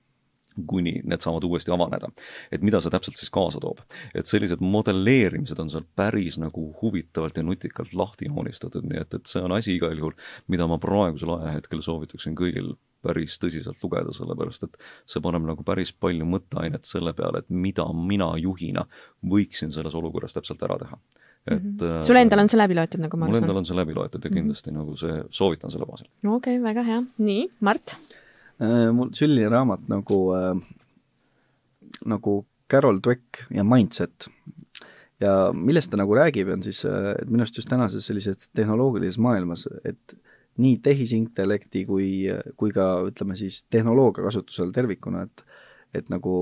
kuni need saavad uuesti avaneda. et mida see täpselt siis kaasa toob. et sellised modelleerimised on seal päris nagu huvitavalt ja nutikalt lahti joonistatud, nii et, et see on asi igal juhul, mida ma praegusel ajahetkel soovitaksin kõigil päris tõsiselt lugeda, sellepärast et see paneb nagu päris palju mõtteainet selle peale, et mida mina juhina võiksin selles olukorras täpselt ära teha. et mm -hmm. sul endal on see läbi loetud, nagu ma aru saan? mul endal on see läbi loetud ja mhm. kindlasti mm -hmm. nagu see, soovitan selle baasil. okei okay,, väga hea. nii, Mart? Äh, mul selline raamat nagu äh,, nagu Carol Dweck ja Mindset ja millest ta nagu räägib, on siis, äh, et minu arust just tänases sellises tehnoloogilises maailmas, et nii tehisintellekti kui, kui ka ütleme siis tehnoloogia kasutusel tervikuna, et et nagu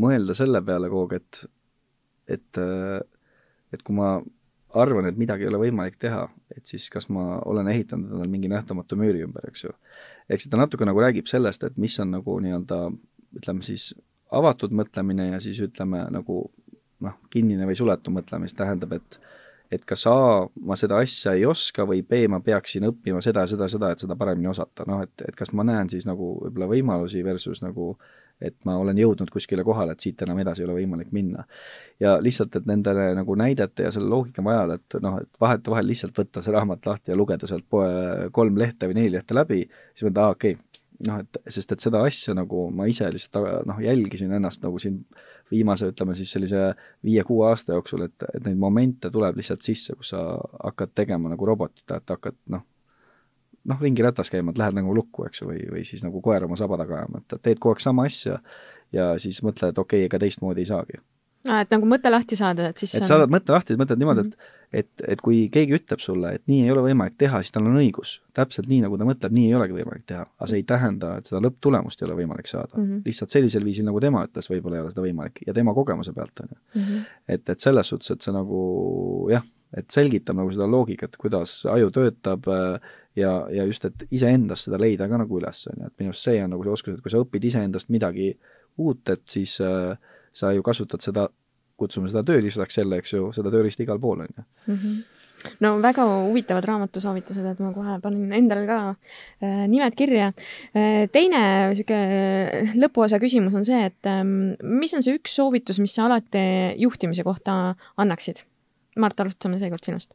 mõelda selle peale kogu aeg, et et et kui ma arvan, et midagi ei ole võimalik teha, et siis kas ma olen ehitanud endale mingi nähtamatu müüri ümber, eks ju. siis ta natuke nagu räägib sellest, et mis on nagu nii-öelda ütleme siis avatud mõtlemine ja siis ütleme nagu noh, kinnine või suletu mõtlemine, mis tähendab, et et kas A, ma seda asja ei oska või B, ma peaksin õppima seda seda, seda, et seda paremini osata, noh et, et kas ma näen siis nagu võib-olla võimalusi versus nagu et ma olen jõudnud kuskile kohale, et siit enam edasi ei ole võimalik minna. ja lihtsalt, et nendele nagu näidete ja selle loogika majal, et noh, et vahetevahel lihtsalt võtta see raamat lahti ja lugeda sealt poe kolm lehte või neli lehte läbi, siis mõelda, aa okei okay,, noh et sest, et seda asja nagu ma ise lihtsalt noh, jälgisin ennast nagu siin viimase, ütleme siis sellise viie-kuue aasta jooksul, et, et neid momente tuleb lihtsalt sisse, kus sa hakkad tegema nagu robotit, et hakkad noh, noh, ringi ratas käima, et lähed nagu lukku, eks ju, või, või siis nagu koer oma saba taga ajama, et teed kogu aeg sama asja ja siis mõtled, okei okay,, ega teistmoodi ei saagi aa, et nagu mõte lahti saada, et siis et saadad mõtte lahti, mõtled niimoodi mm, -hmm. et et, et kui keegi ütleb sulle, et nii ei ole võimalik teha, siis tal on õigus. täpselt nii, nagu ta mõtleb, nii ei olegi võimalik teha. aga see ei tähenda, et seda lõpptulemust ei ole võimalik saada mm. -hmm. lihtsalt sellisel viisil, nagu tema ütles, võib-olla ei ole seda võimalik ja tema kogemuse pealt, on ju. Mhm. et, et selles suhtes, et see nagu jah, et selgitab nagu seda loogikat, kuidas aju töötab äh, ja, ja just, et iseendast seda leida ka nagu üles, on ju, et minu arust see on nagu see oskus, et kui sa õpid iseendast midagi uut, et siis äh, sa ju kasutad seda kutsume seda tööriistaks jälle, eks ju, seda tööriista igal pool, on ju Mhm. no väga huvitavad raamatusoovitused, et ma kohe panin endale ka äh, nimed kirja äh,. teine sihuke lõpuosa küsimus on see, et ähm, mis on see üks soovitus, mis sa alati juhtimise kohta annaksid? Mart, alustame seekord sinust.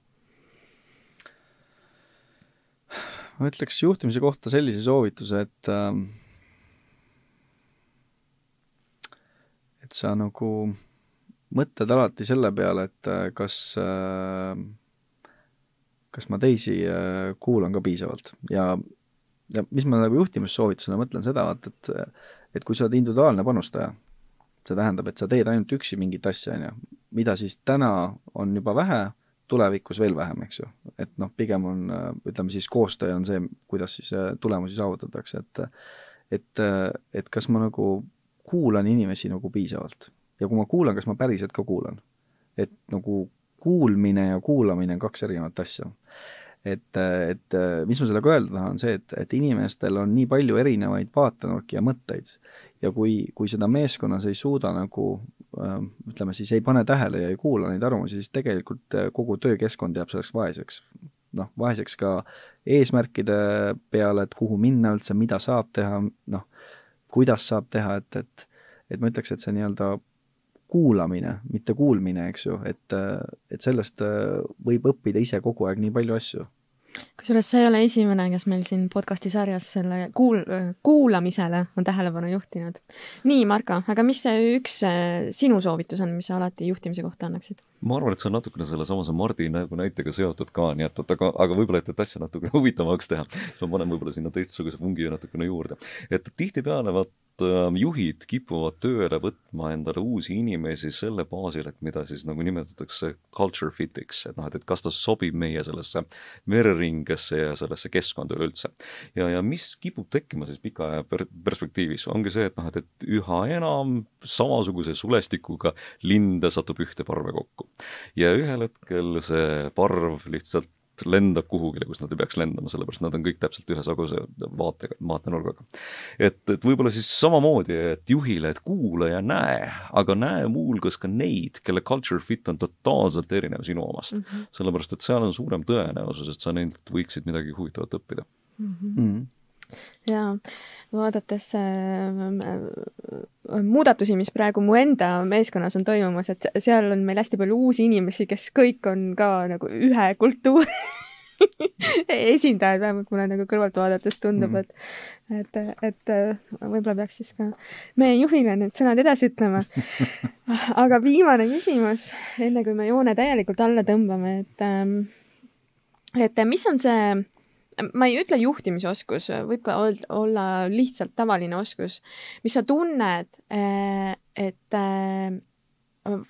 ma ütleks juhtimise kohta sellise soovituse, et ähm, et sa nagu mõtled alati selle peale, et äh, kas äh, kas ma teisi äh, kuulan ka piisavalt ja, ja mis ma nagu juhtimissoovitusena mõtlen seda, vaata, et et kui sa oled individuaalne panustaja, see tähendab, et sa teed ainult üksi mingit asja, on ju, mida siis täna on juba vähe, tulevikus veel vähem, eks ju. et noh, pigem on, ütleme siis koostöö on see, kuidas siis tulemusi saavutatakse, et et, et kas ma nagu kuulan inimesi nagu piisavalt ja kui ma kuulan, kas ma päriselt ka kuulan. et nagu kuulmine ja kuulamine on kaks erinevat asja. et, et mis ma sellega öelda tahan, on see, et, et inimestel on nii palju erinevaid vaatenurki ja mõtteid ja kui, kui seda meeskonnas ei suuda nagu ütleme siis, ei pane tähele ja ei kuula neid arvamusi, siis tegelikult kogu töökeskkond jääb selleks vaeseks. noh, vaeseks ka eesmärkide peale, et kuhu minna üldse, mida saab teha, noh, kuidas saab teha, et, et et ma ütleks, et see nii-öelda kuulamine, mitte kuulmine, eks ju, et, et sellest võib õppida ise kogu aeg nii palju asju. Kusjuures sa ei ole esimene, kes meil siin podcasti sarjas selle kuul-, kuulamisele on tähelepanu juhtinud. nii, Marko, aga mis see üks sinu soovitus on, mis sa alati juhtimise kohta annaksid? ma arvan, et see on natukene sellesamase Mardi nagu näitega seotud ka, nii et, et aga, aga võib-olla, et, et asja natukene huvitavamaks teha, ma panen võib-olla sinna teistsuguse pungi natukene juurde. et tihtipeale vaat Ähm, juhid kipuvad tööle võtma endale uusi inimesi selle baasil, et mida siis nagu nimetatakse culture fit'iks, et noh, et, et kas ta sobib meie sellesse vereringesse ja sellesse keskkonda üleüldse. ja, ja mis kipub tekkima siis pika aja per perspektiivis, ongi see, et noh, et, et üha enam samasuguse sulestikuga linde satub ühte parve kokku. ja ühel hetkel see parv lihtsalt lendab kuhugile, kus nad ei peaks lendama, sellepärast nad on kõik täpselt ühesuguse vaatega, vaatenurgaga. et, et võib-olla siis samamoodi, et juhile, et kuula ja näe, aga näe muuhulgas ka neid, kelle culture fit on totaalselt erinev sinu omast mm. -hmm. sellepärast, et seal on suurem tõenäosus, et sa neilt võiksid midagi huvitavat õppida mm. -hmm. Mm -hmm jaa, vaadates äh, muudatusi, mis praegu mu enda meeskonnas on toimumas, et seal on meil hästi palju uusi inimesi, kes kõik on ka nagu ühe kultuuri esindajad, vähemalt mulle nagu kõrvalt vaadates tundub mm., et, et, et võib-olla peaks siis ka meie juhile need sõnad edasi ütlema. aga viimane küsimus, enne kui me joone täielikult alla tõmbame, et, ähm, et mis on see ma ei ütle juhtimisoskus, võib ka olla lihtsalt tavaline oskus, mis sa tunned, eh, et eh,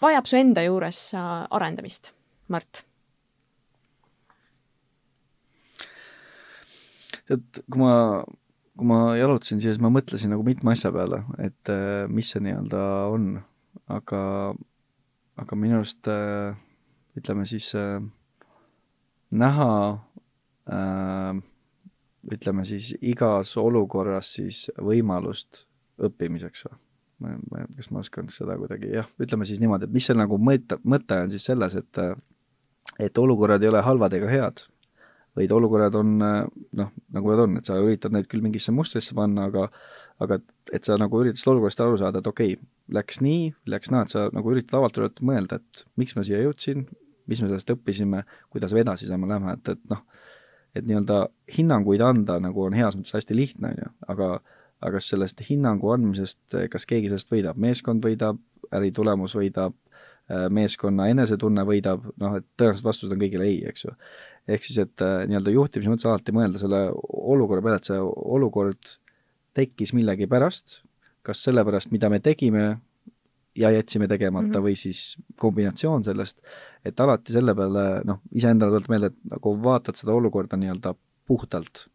vajab su enda juures arendamist, Mart? et kui ma, kui ma jalutasin, siis ma mõtlesin nagu mitme asja peale, et eh, mis see nii-öelda on, aga, aga minu arust ütleme siis näha Äh, ütleme siis igas olukorras siis võimalust õppimiseks või? ma, ma, kas ma oskan seda kuidagi, jah, ütleme siis niimoodi, et mis see nagu mõte, mõte on siis selles, et et olukorrad ei ole halvad ega head, vaid olukorrad on noh, nagu nad on, et sa üritad neid küll mingisse mustrisse panna, aga aga et, sa nagu üritad sellest olukorrast aru saada, et okei okay,, läks nii, läks naa, et sa nagu üritad avatult mõelda, et miks ma siia jõudsin, mis me sellest õppisime, kuidas me edasi saame lähe, et, et noh, et nii-öelda hinnanguid anda nagu on heas mõttes hästi lihtne, on ju, aga aga kas sellest hinnangu andmisest, kas keegi sellest võidab, meeskond võidab, äritulemus võidab, äh, meeskonna enesetunne võidab, noh, et tõenäoliselt vastused on kõigile ei, eks ju. ehk siis, et äh, nii-öelda juhtimise mõttes alati mõelda selle olukorra peale, et see olukord tekkis millegi pärast, kas sellepärast, mida me tegime ja jätsime tegemata mm -hmm. või siis kombinatsioon sellest, et alati selle peale noh, iseendale tuleb meelde, et nagu vaatad seda olukorda nii-öelda puhtalt,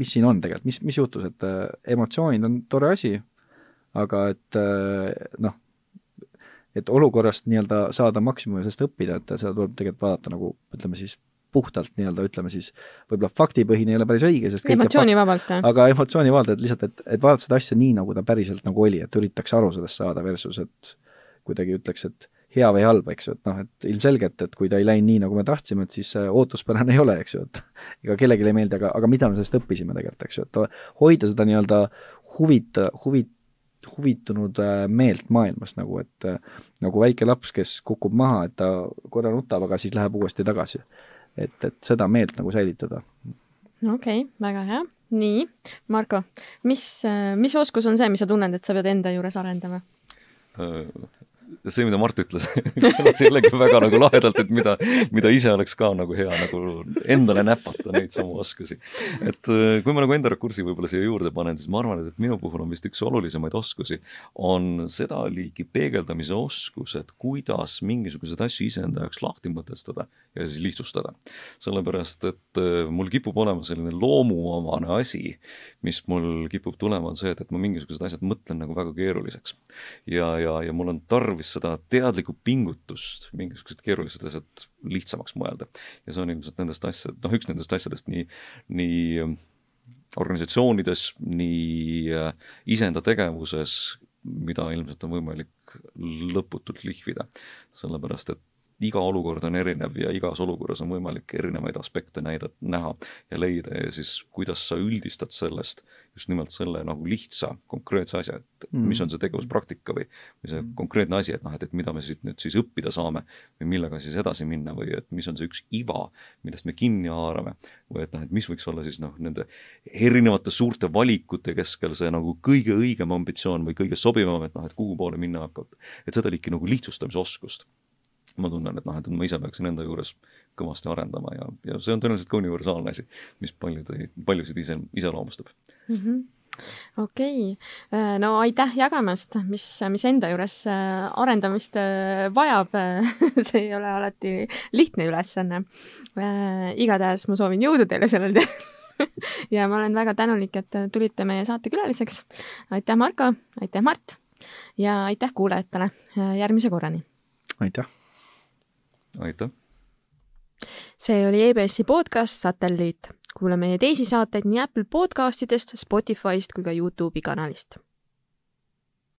mis siin on tegelikult, mis, mis juhtus, et äh, emotsioonid on tore asi, aga et äh, noh, et olukorrast nii-öelda saada maksimumi sellest õppida, et seda tuleb tegelikult vaadata nagu ütleme siis puhtalt nii-öelda ütleme siis, võib-olla faktipõhine ei ole päris õige, sest emotsioonivabalt, aga emotsioonivabalt, et lihtsalt, et, et vaadata seda asja nii, nagu ta päriselt nagu oli, et üritaks aru sellest saada versus, et kuidagi ütleks, et hea või halb, eks ju, et noh, et ilmselgelt, et kui ta ei läinud nii, nagu me tahtsime, et siis ootuspärane ei ole, eks ju, et ega kellelegi ei meeldi, aga, aga mida me sellest õppisime tegelikult, eks ju, et hoida seda nii-öelda huvita, huvit-, huvitunud äh, meelt maailmas nagu, et äh, nagu väike laps, kes kukub maha, et ta korra nutab, aga siis läheb uuesti tagasi. et, et seda meelt nagu säilitada. okei okay,, väga hea. nii, Marko, mis, äh, mis oskus on see, mis sa tunned, et sa pead enda juures arendama? See, mida Mart ütles kõlas jällegi väga nagu lahedalt, et mida, mida ise oleks ka nagu hea nagu endale näpata neid samu oskusi. et äh, kui ma nagu enda rakursi võib-olla siia juurde panen, siis ma arvan, et minu puhul on vist üks olulisemaid oskusi, on seda liigi peegeldamise oskus, et kuidas mingisuguseid asju iseenda jaoks lahti mõtestada ja siis lihtsustada. sellepärast, et äh, mul kipub olema selline loomuomane asi, mis mul kipub tulema, on see, et, et ma mingisugused asjad mõtlen nagu väga keeruliseks. ja, ja, ja mul on tarvis seda teadlikku pingutust mingisugused keerulised asjad lihtsamaks mõelda. ja see on ilmselt nendest asjad, noh, üks nendest asjadest nii, nii ähm, organisatsioonides, nii äh, iseenda tegevuses, mida ilmselt on võimalik lõputult lihvida. sellepärast, et iga olukord on erinev ja igas olukorras on võimalik erinevaid aspekte näidata, näha ja leida ja siis kuidas sa üldistad sellest just nimelt selle nagu lihtsa konkreetse asja, et mm. mis on see tegevuspraktika või, või see mm. konkreetne asi, et noh, et, et mida me siit nüüd siis õppida saame või millega siis edasi minna või et mis on see üks iva, millest me kinni haarame või et noh, et mis võiks olla siis noh, nende erinevate suurte valikute keskel see nagu kõige õigem ambitsioon või kõige sobivam, et noh, et kuhu poole minna hakkab. et seda liiki nagu lihtsustamise oskust ma tunnen, et noh, et ma ise peaksin enda juures kõvasti arendama ja, ja see on tõenäoliselt ka universaalne asi, mis paljude, paljusid ise, iseloomustab mm. -hmm okei okay., no aitäh jagamast, mis, mis enda juures äh, arendamist äh, vajab see ei ole alati lihtne ülesanne. Äh, igatahes ma soovin jõudu teile sellel teel ja ma olen väga tänulik, et tulite meie saate külaliseks. aitäh, Marko, aitäh, Mart ja aitäh kuulajatele. järgmise korrani. aitäh aitäh! see oli EBS-i podcast Satelliit. kuula meie teisi saateid nii Apple podcastidest, Spotify'st kui ka Youtube'i kanalist